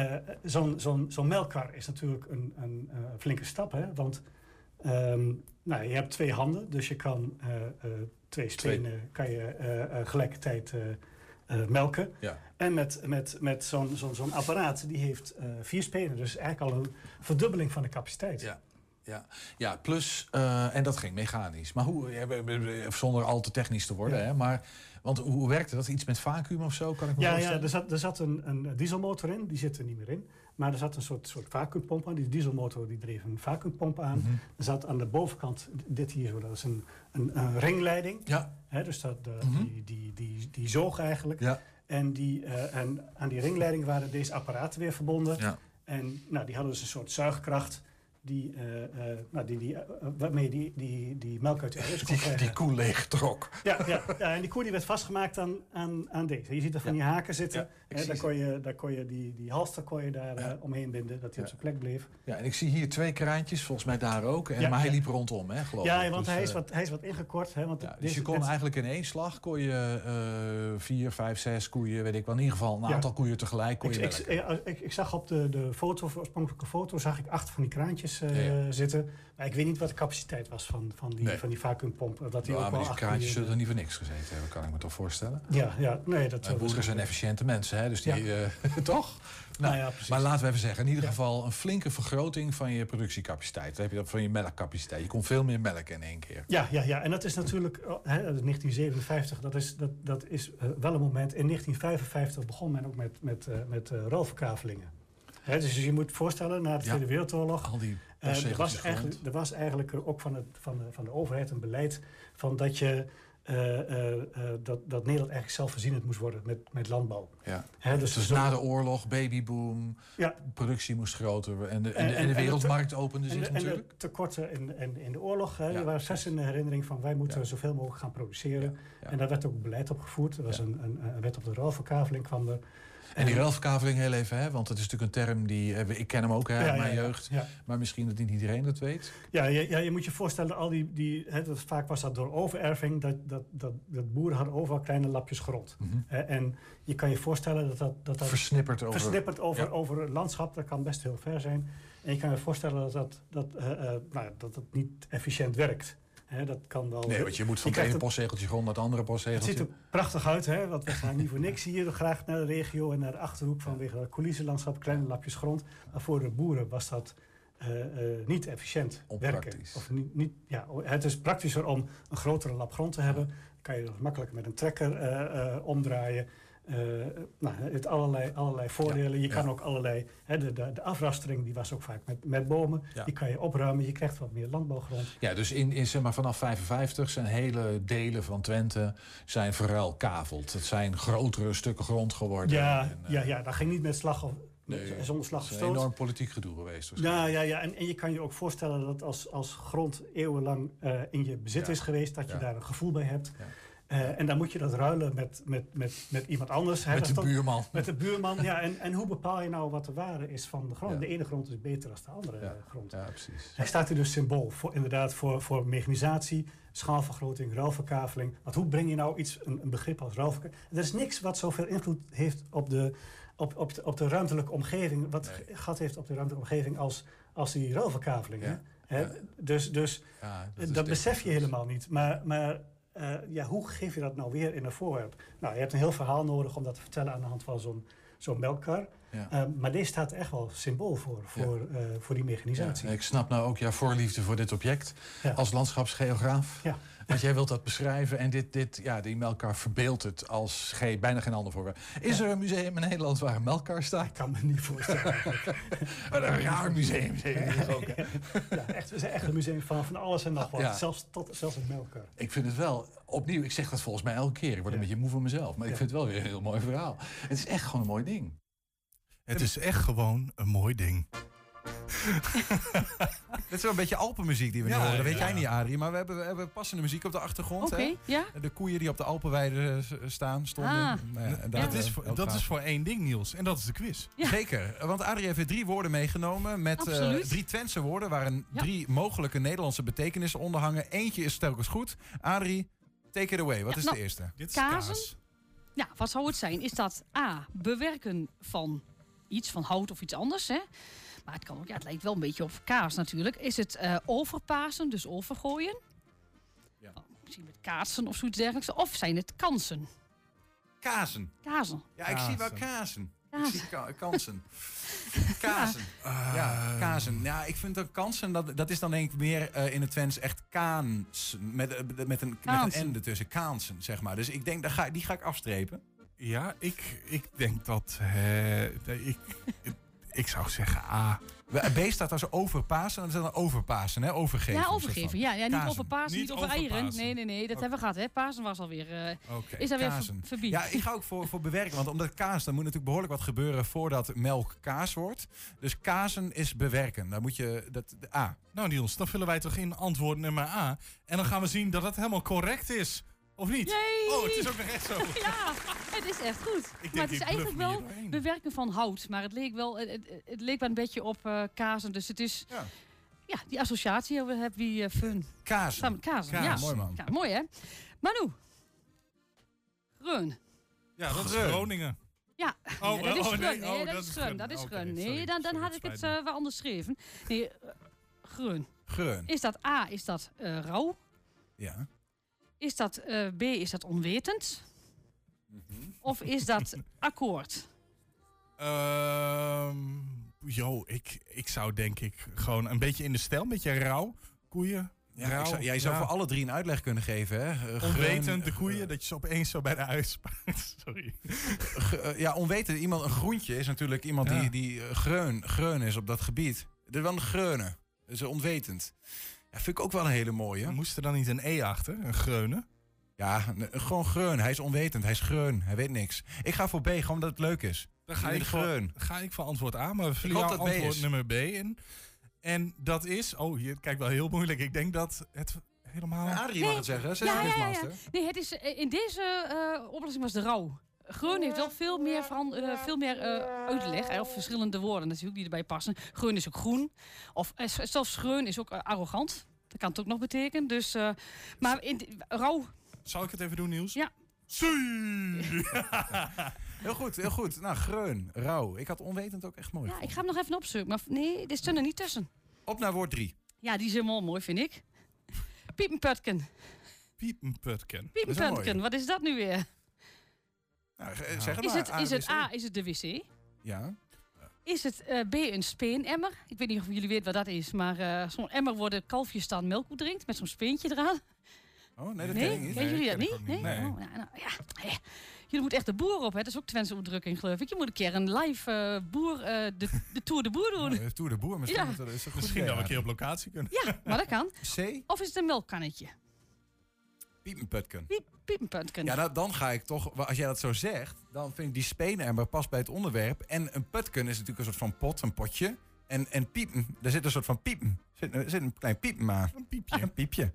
zo'n zo'n zo'n melkkar is natuurlijk een, een flinke stap. Hè? Want ehm, nou, je hebt twee handen. Dus je kan twee stenen kan je gelijkertijd melken. Ja. En met, met, met zo'n zo'n zo'n apparaat, die heeft eh, vier spenen. Dus eigenlijk al een verdubbeling van de capaciteit. Ja. Ja, ja plus, eh, en dat ging mechanisch. Maar hoe, we- zonder al te technisch te worden, Ja. hè, maar, want hoe werkte dat? Iets met vacuüm of zo, kan ik me Ja, ja er zat, er zat een, een dieselmotor in, die zit er niet meer in. Maar er zat een soort, soort vacuümpomp aan. Die dieselmotor die dreef een vacuümpomp aan. Mhm. Er zat aan de bovenkant, dit hier zo, dat is een, een, een ringleiding. Ja. Hè, dus dat, de, Mhm. die, die, die, die zoog eigenlijk. Ja. En, die, eh, en aan die ringleiding waren deze apparaten weer verbonden. Ja. En nou, die hadden dus een soort zuigkracht. Die, eh, nou, die, die, eh, waarmee die, die, die melk uit de kon Die, koe leeg trok. Ja, ja, ja, en die koe die werd vastgemaakt aan, aan, aan deze. Je ziet er van die haken zitten. Ja, Hè, daar, kon je, daar kon je die, die halster kon je daar omheen binden, dat hij op zijn plek bleef. Ja, en ik zie hier twee kraantjes, volgens mij daar ook. En, Ja, maar hij ja. liep rondom, hè, geloof Ja, ik. want Dus, hij, is wat, hij is wat ingekort. Hè, want ja, dus deze- je kon dit- eigenlijk in één slag kon je vier, vijf, zes koeien, weet ik wel. In ieder geval een Ja. aantal koeien tegelijk kon ik, je ik, ik, ik, zag op de, de foto, de oorspronkelijke foto, zag ik acht van die kraantjes eh, Ja, ja. zitten. Maar ik weet niet wat de capaciteit was van, van die, Nee. van die vacuümpomp. Dat die Ja, ook maar die kraantjes zullen er niet voor niks gezeten hebben, kan ik me toch voorstellen. Ja, ja, nee, dat Eh, zou boeren zijn efficiënte mensen, hè? Dus die, eh, toch? Nou, ja, precies. maar laten we even zeggen, in ieder geval een flinke vergroting van je productiecapaciteit. Dan heb je dat van je melkcapaciteit. Je kon veel meer melken in één keer. Ja, ja, ja, en dat is natuurlijk, hè, dat is 1957, dat is, dat, dat is eh, wel een moment. In 1955 begon men ook met, met, eh, met eh, ruilverkavelingen. Dus je moet voorstellen, na de. Tweede Wereldoorlog... Al die eh, er, was eigenlijk, er was eigenlijk ook van, het, van, de, van de overheid een beleid van dat, je, eh, eh, dat, dat Nederland eigenlijk zelfvoorzienend moest worden met, met landbouw. Ja. Dus dus na de oorlog, babyboom, Ja. productie moest groter en de, en, de- en de wereldmarkt opende en zich natuurlijk. En de tekorten in, in, in de oorlog. Ja, er waren zes in de herinnering van wij moeten zoveel mogelijk gaan produceren. En daar werd ook beleid op gevoerd. Er was een, een, een wet op de ruilverkaveling kwam er. En die ruilverkaveling heel even, hè? want het is natuurlijk een term die... eh, Ik ken hem ook hè, uit Ja, mijn ja, jeugd. ja. Maar misschien dat niet iedereen dat weet. Ja, je, ja, je moet je voorstellen, al die, die, hè, dat, vaak was dat door overerving, dat, dat, dat, dat boeren hadden overal kleine lapjes grond. Hè, en je kan je voorstellen dat dat... dat, dat Versnipperd over- Versnipperd over, over het landschap, dat kan best heel ver zijn. En je kan je voorstellen dat dat, dat, eh, eh, nou, dat, dat niet efficiënt werkt. Dat kan wel... Nee, want je moet van het ene postzegeltje grond naar het andere Het postzegeltje. ziet er prachtig uit, hè? want we gaan niet voor niks hier graag naar de regio en naar de Achterhoek vanwege het coulissenlandschap, kleine lapjes grond. Maar voor de boeren was dat eh, eh, niet efficiënt werken. Of niet, niet, ja, het is praktischer om een grotere lap grond te hebben. Dan kan je dat makkelijker met een trekker eh, omdraaien. Eh, nou, het allerlei, allerlei voordelen. je ja. kan ook allerlei... Hè, de, de, de afrastering die was ook vaak met, met bomen. Ja. Die kan je opruimen. Je krijgt wat meer landbouwgrond. Ja, dus in, in, zeg maar, vanaf 55 zijn hele delen van Twente zijn verruilkaveld. Het zijn grotere stukken grond geworden. Ja, En, eh, ja, ja, dat ging niet met slag of, nee, zonder slag het of is een enorm politiek gedoe geweest. Ja, ja, ja. En, en je kan je ook voorstellen dat als, als grond eeuwenlang eh, in je bezit Ja. is geweest, dat je Ja. daar een gevoel bij hebt. Eh, en dan moet je dat ruilen met, met, met, met iemand anders. hè. Met de buurman. Met de buurman, ja. En, en hoe bepaal je nou wat de waarde is van de grond? Ja. De ene grond is beter dan de andere eh, grond. Ja, precies. Hij staat hier dus symbool voor, inderdaad voor, voor mechanisatie, schaalvergroting, ruilverkaveling. Want hoe breng je nou iets, een, een begrip als ruilverkaveling? Er is niks wat zoveel invloed heeft op de, op, op de, op de ruimtelijke omgeving, wat gat heeft op de ruimtelijke omgeving als, als die ruilverkaveling. hè? Dus, dus dat dat, besef je helemaal niet. Maar, maar eh, ja, hoe geef je dat nou weer in een voorwerp? Nou, je hebt een heel verhaal nodig om dat te vertellen aan de hand van zo'n zo'n melkkar. Ja. Eh, maar deze staat echt wel symbool voor, voor, eh, voor die mechanisatie. Ja, ik snap nou ook jouw voorliefde voor dit object als landschapsgeograaf. Ja. Want jij wilt dat beschrijven en dit, dit, ja, die melkkar verbeeldt het als geen, bijna geen ander voorwerp. Is er een museum in Nederland waar een melkkar staat? Ik kan me niet voorstellen. Een raar museum. zeg ik ook. Ja, echt, het is echt een museum van, van alles en nog wat. Ja. Zelfs, tot, zelfs een melkkar. Ik vind het wel, opnieuw, ik zeg dat volgens mij elke keer. Ik word een beetje moe van mezelf. Maar ik vind het wel weer een heel mooi verhaal. Het is echt gewoon een mooi ding. Het is echt gewoon een mooi ding. Dit is wel een beetje Alpenmuziek die we nu Ja, horen. Dat weet ja. jij niet, Adrie. Maar we hebben, we hebben passende muziek op de achtergrond. Oké, hè? ja. De koeien die op de Alpenweide eh, staan, stonden. Ah. Nou ja, en daar, dat, is eh, voor, dat is voor één ding, Niels. En dat is de quiz. Zeker, want Adrie heeft weer drie woorden meegenomen met eh, Absoluut. drie Twentse woorden waarin Ja. drie mogelijke Nederlandse betekenissen onder hangen. Eentje is telkens goed. Adrie, take it away. Wat Ja, is nou, de eerste? kazen. Ja, wat zou het zijn? Is dat A, bewerken van iets, van hout of iets anders, hè? Maar het kan ook, ja, het lijkt wel een beetje op kaas natuurlijk. Is het eh, overpasen, dus overgooien? Oh, misschien met kaatsen of zoiets dergelijks. Of zijn het kansen? Kazen. Kazen. Ja, ik zie wel kazen. Ik zie ka- kansen. Kazen. Ja, kazen. Ja, ik vind dat kansen, dat, dat is dan denk ik meer eh, in het Twents echt kaans. Met, eh, met, een, met een Kaansen. N ertussen. Kaansen, zeg maar. Dus ik denk, dat ga, die ga ik afstrepen. Ja, ik, ik denk dat... ik, ik zou zeggen A. B staat als overpassen, dan is dat een overpassen, hè? Overgeven. Ja, overgeven. Ja, ja niet Kazen. over Pasen, niet, Niet over over eieren. Pasen. Nee, nee, nee, dat hebben we gehad. Hè. Pasen was alweer. eh Oké, is daar weer kazen. ver- voorbij. Ja, ik ga ook voor, voor bewerken, want omdat kaas, dan moet natuurlijk behoorlijk wat gebeuren voordat melk kaas wordt. Dus kazen is bewerken. Dan moet je dat A. Nou Niels, dan vullen wij toch in antwoord nummer A. En dan gaan we zien dat het helemaal correct is. Of niet? Yay! Oh, het is ook nog echt zo. Ja, het is echt goed. denk, maar het is ik eigenlijk wel bewerken van hout. Maar het leek wel, het, leek wel een beetje op eh kazen. Dus het is, Ja. ja, die associatie hebben we heb wie eh, fun. Kazen. Samen kazen, Kaas, ja. mooi man. Ja, mooi hè? Manu. Groen. Ja, dat is. Groningen. Ja, Oh, dat is oh, groen. nee. Nee, Oh, dat, dat is is groen. groen. Dat is groen. Nee, dan, dan sorry, had ik het eh, wel anders geschreven. Nee, groen. Groen. Is dat A, is dat eh, rauw? Ja. Is dat eh, B, is dat onwetend? Of is dat akkoord? Ehm yo, ik, ik zou denk ik gewoon een beetje in de stijl, een beetje rauw. Koeien. Ja, ik rauw, zou, jij zou ja. voor alle drie een uitleg kunnen geven, hè? Onwetend, de koeien, dat je ze opeens zo bij de. Sorry. Eh, ja, onwetend. Iemand, een groentje is natuurlijk iemand Ja. die, die eh, greun, greun is op dat gebied. Dat is wel een greune. Dat is onwetend. Ja, vind ik ook wel een hele mooie. Moest er dan niet een E achter, een greunen? Ja, gewoon greun. Hij is onwetend. Hij is greun. Hij weet niks. Ik ga voor B, gewoon omdat het leuk is. Dan ga ik, voor, ga ik voor antwoord A, maar we vullen jouw dat B antwoord nummer B in. En dat is, oh hier, kijk wel heel moeilijk. Ik denk dat het helemaal... Ja, Adrie mag het zeggen. Ze Ja, de ja, ja. Nee, het is, eh, in deze eh, oplossing was de rouw. Groen heeft wel veel meer, veran- eh, veel meer eh, uitleg, of verschillende woorden natuurlijk die erbij passen. Groen is ook groen. Of eh, zelfs groen is ook arrogant. Dat kan het ook nog betekenen. Dus, eh, maar in rouw, Zal ik het even doen, Niels? Ja. Zie! Heel goed, heel goed. Nou, greun, rauw. Ik had onwetend ook echt mooi. ja, ik ga hem nog even opzoeken. Maar nee, dit stond er niet tussen. Op naar woord 3. Ja, die is helemaal mooi, vind ik. Piepenputken. Piepenputken. Piepenputken, wat is dat nu weer? Nou, ge- zeg het Is maar. het, A, is het. A, is het de wc? Ja. Is het eh, B, een speenemmer? Ik weet niet of jullie weten wat dat is, maar eh, zo'n emmer waar de kalfjes dan melk uit drinkt met zo'n speentje eraan. Oh, nee, dat nee, ken ik niet. kennen jullie dat niet? Nee. Oh, nou, nou, ja. Jullie moeten echt de boer op, hè? Dat is ook Twentse uitdrukking, geloof ik. Je moet een keer een live eh, boer, eh, de, de Tour de Boer doen. Nou, Tour de Boer, misschien. Ja. Dat is Misschien dat we een keer op locatie kunnen. Ja, maar dat kan. C. Of is het een melkkannetje? Piepenputken. Piep, piepenputken. Ja, nou, dan ga ik toch, als jij dat zo zegt, dan vind ik die speenemmer past bij het onderwerp. En een putken is natuurlijk een soort van pot, een potje. En, en piepen, daar zit een soort van piepen. Er zit, er zit een klein piepen aan. Een piepje. Een piepje.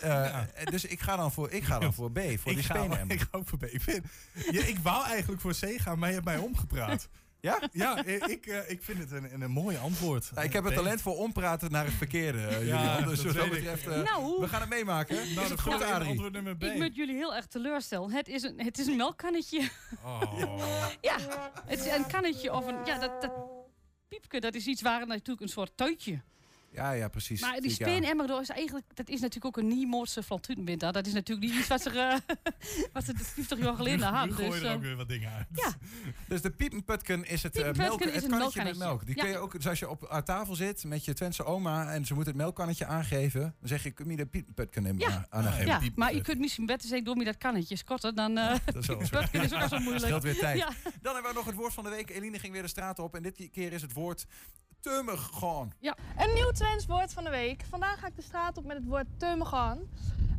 Eh, Dus ik ga dan voor, ik ga dan voor B, voor die ik, ga, speenemmer. ik ga ook voor B. Ik, vind, ja, ik wou eigenlijk voor C gaan, maar je hebt mij omgepraat. Ja? Ja, ik, eh, ik vind het een, een, mooi antwoord. Ik heb het talent voor ompraten naar het verkeerde, eh, Ja. Dus wat dat betreft, eh, Nou. we gaan het meemaken. Nou, is dat het goed, nummer B. Ik moet jullie heel erg teleurstellen. Het is een, het is een melkkannetje. Oh. Ja, het is een kannetje of een... Ja, dat, dat piepke, dat is iets waar natuurlijk een soort tuitje. Ja, ja, precies. Maar die speenemmer, dat is eigenlijk, dat is natuurlijk ook een Niemoortse flantutenwinter. Dat is natuurlijk niet iets wat ze, eh, wat ze 50 jaar geleden Nu hadden. gooi je Dus, er eh, ook weer wat dingen uit. ja, Dus de piepenputken is het, eh, Piepenputken melk, is het een kannetje met melk. Die Ja. kun je ook, dus als je op aan tafel zit met je Twentse oma en ze moet het melkkannetje aangeven, dan zeg je, kun je de piepenputken nemen Ja. aan aangeven. ja, maar je kunt misschien beter zeggen, door me dat kannetje korter dan... eh Dat is ook al zo moeilijk. Scheelt weer tijd. Ja. Dan hebben we nog het woord van de week. Eline ging weer de straat op en dit keer is het woord tummig gewoon. Een nieuw Twents woord van de week. Vandaag ga ik de straat op met het woord teumegaan.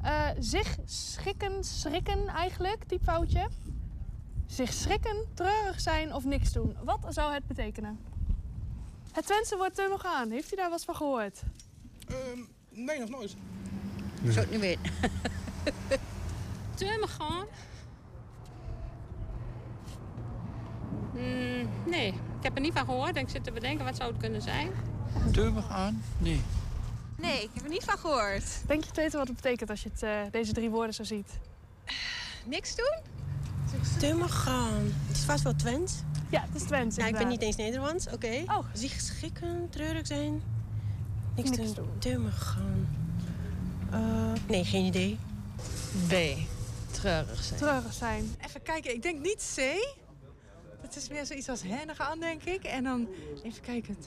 Eh zich schikken, schrikken eigenlijk, typfoutje. Zich schrikken, treurig zijn of niks doen. Wat zou het betekenen? Het Twentse woord teumegaan, heeft u daar wat van gehoord? nee, nog nooit. Zou ik niet weten. Turmen gaan? Hmm, nee, ik heb er niet van gehoord. Ik zit te bedenken, wat zou het kunnen zijn? Turmen gaan? Nee. Nee, ik heb er niet van gehoord. Denk je te weten wat het betekent als je het, eh, deze drie woorden zo ziet? Niks doen? Turmen gaan. Het is vast wel Twents. Ja, het is Twents Nou, ik ben niet eens Nederlands, oké. Oh. Zich schikken, treurig zijn. Niks, Niks doen. Turmen gaan. Eh, nee, geen idee. B. Treurig zijn. Treurig zijn. Even kijken, ik denk niet C. Dat is meer zoiets als hennig aan, denk ik. En dan even kijken.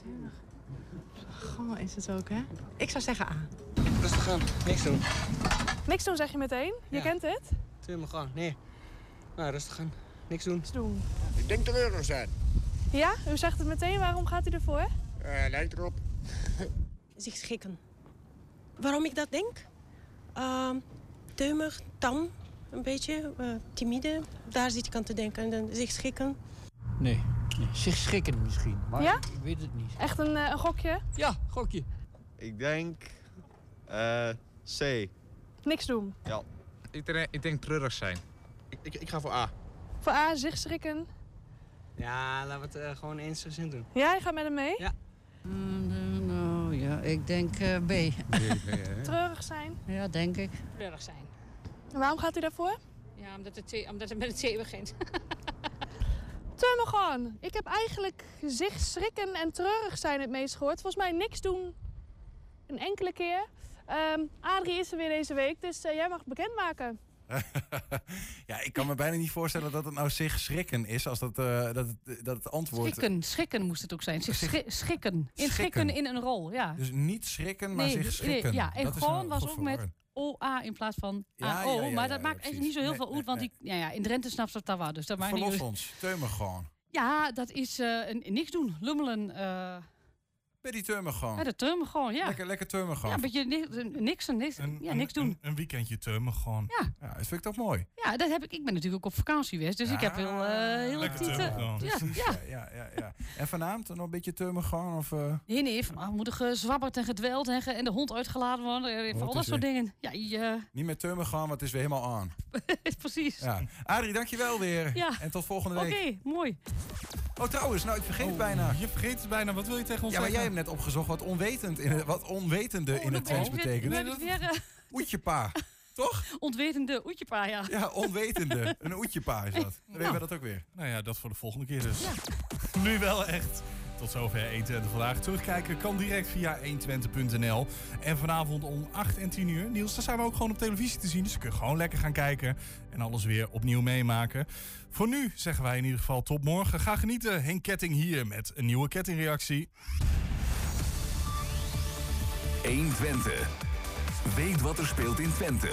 Goh, is het ook, hè? Ik zou zeggen A. Rustig aan, niks doen. Niks doen zeg je meteen. Je Ja. kent het? Tuur me gaan, nee. Nou, rustig aan, niks doen. Niks doen. Ik denk treurig zijn. Ja, u zegt het meteen. Waarom gaat u ervoor? lijkt erop. Zich schikken. Waarom ik dat denk? Ehm teumig, tam, een beetje, eh, timide. Daar zit ik aan te denken. En dan zich schikken. Nee, nee. zich schrikken misschien. Maar Ja? ik weet het niet. Echt een, eh, een gokje? Ja, gokje. Ik denk eh, C. Niks doen. Ja. Ik denk, ik denk treurig zijn. Ik, ik, ik ga voor A. Voor A, zich schrikken. Ja, laten we het eh, gewoon eensgezind doen. Ja, je gaat met hem mee? Ja. nou ja, ik denk eh, B. Treurig zijn. Ja, denk ik. Treurig zijn. En waarom gaat u daarvoor? Ja, omdat het, omdat het met een T begint. Turmagon. Ik heb eigenlijk zich schrikken en treurig zijn het meest gehoord. Volgens mij niks doen. Een enkele keer. Ehm, Adrie is er weer deze week, dus eh, jij mag het bekendmaken. ja, ik kan me bijna niet voorstellen dat het nou zich schrikken is als dat, eh, dat, het, dat het antwoord... Schikken, schikken moest het ook zijn. Zich schikken. Inschikken Schikken. in een rol, ja. Dus niet schrikken, maar Nee, zich nee, schrikken. ja, en Dat is gewoon was ook met. OA in plaats van AO. ja, ja, maar dat maakt eigenlijk niet zo heel Nee, veel uit, want die, ja, ja, in Drenthe snapt ze wel. Dus dat maakt niet Verlos uit. ons, teum gewoon. Ja, dat is eh, een, niks doen. Lummelen. eh Bij die gewoon. ja, de termen gewoon, ja. Lekker, lekker teum gewoon. Ja, een beetje niks, niks, en niks, ja, niks doen. Een, een weekendje teumen gewoon. Ja. ja, dat vind ik toch mooi. Ja, dat heb ik. Ik ben natuurlijk ook op vakantie geweest, dus ik heb heel, eh heel Lekker tieten- teum gewoon. Ja, Precies, ja. ja, ja, ja. En vanavond nog een beetje teum gewoon? Of, eh? Nee, nee, vanavond moet er gezwabberd en gedweld en, ge- en de hond uitgeladen worden. eh, Wat Al dat soort dingen. Ja, je, Niet met teum gewoon, want het is weer helemaal aan. precies. Ja. Adrie, dankjewel weer. Ja. En tot volgende Oké, week. mooi. Oh, trouwens, nou, ik vergeet het bijna. Je vergeet het bijna. Wat wil je tegen ons Ja, maar jij net opgezocht wat, onwetend in het, wat onwetende in het Twents betekent. weer eh, Oetjepa. Toch? ontwetende oetjepa, ja. Ja, onwetende. Een oetjepa is dat. Dan weten we dat ook weer. Nou ja, dat voor de volgende keer dus. Nu wel echt. Tot zover 120 vandaag. Terugkijken kan direct via 120.nl. En vanavond om 8 en 10 uur. Niels, daar zijn we ook gewoon op televisie te zien. Dus je kunt gewoon lekker gaan kijken. En alles weer opnieuw meemaken. Voor nu zeggen wij in ieder geval tot morgen. Ga genieten. Henk Ketting hier met een nieuwe kettingreactie. 1 Twente. Weet wat er speelt in Twente.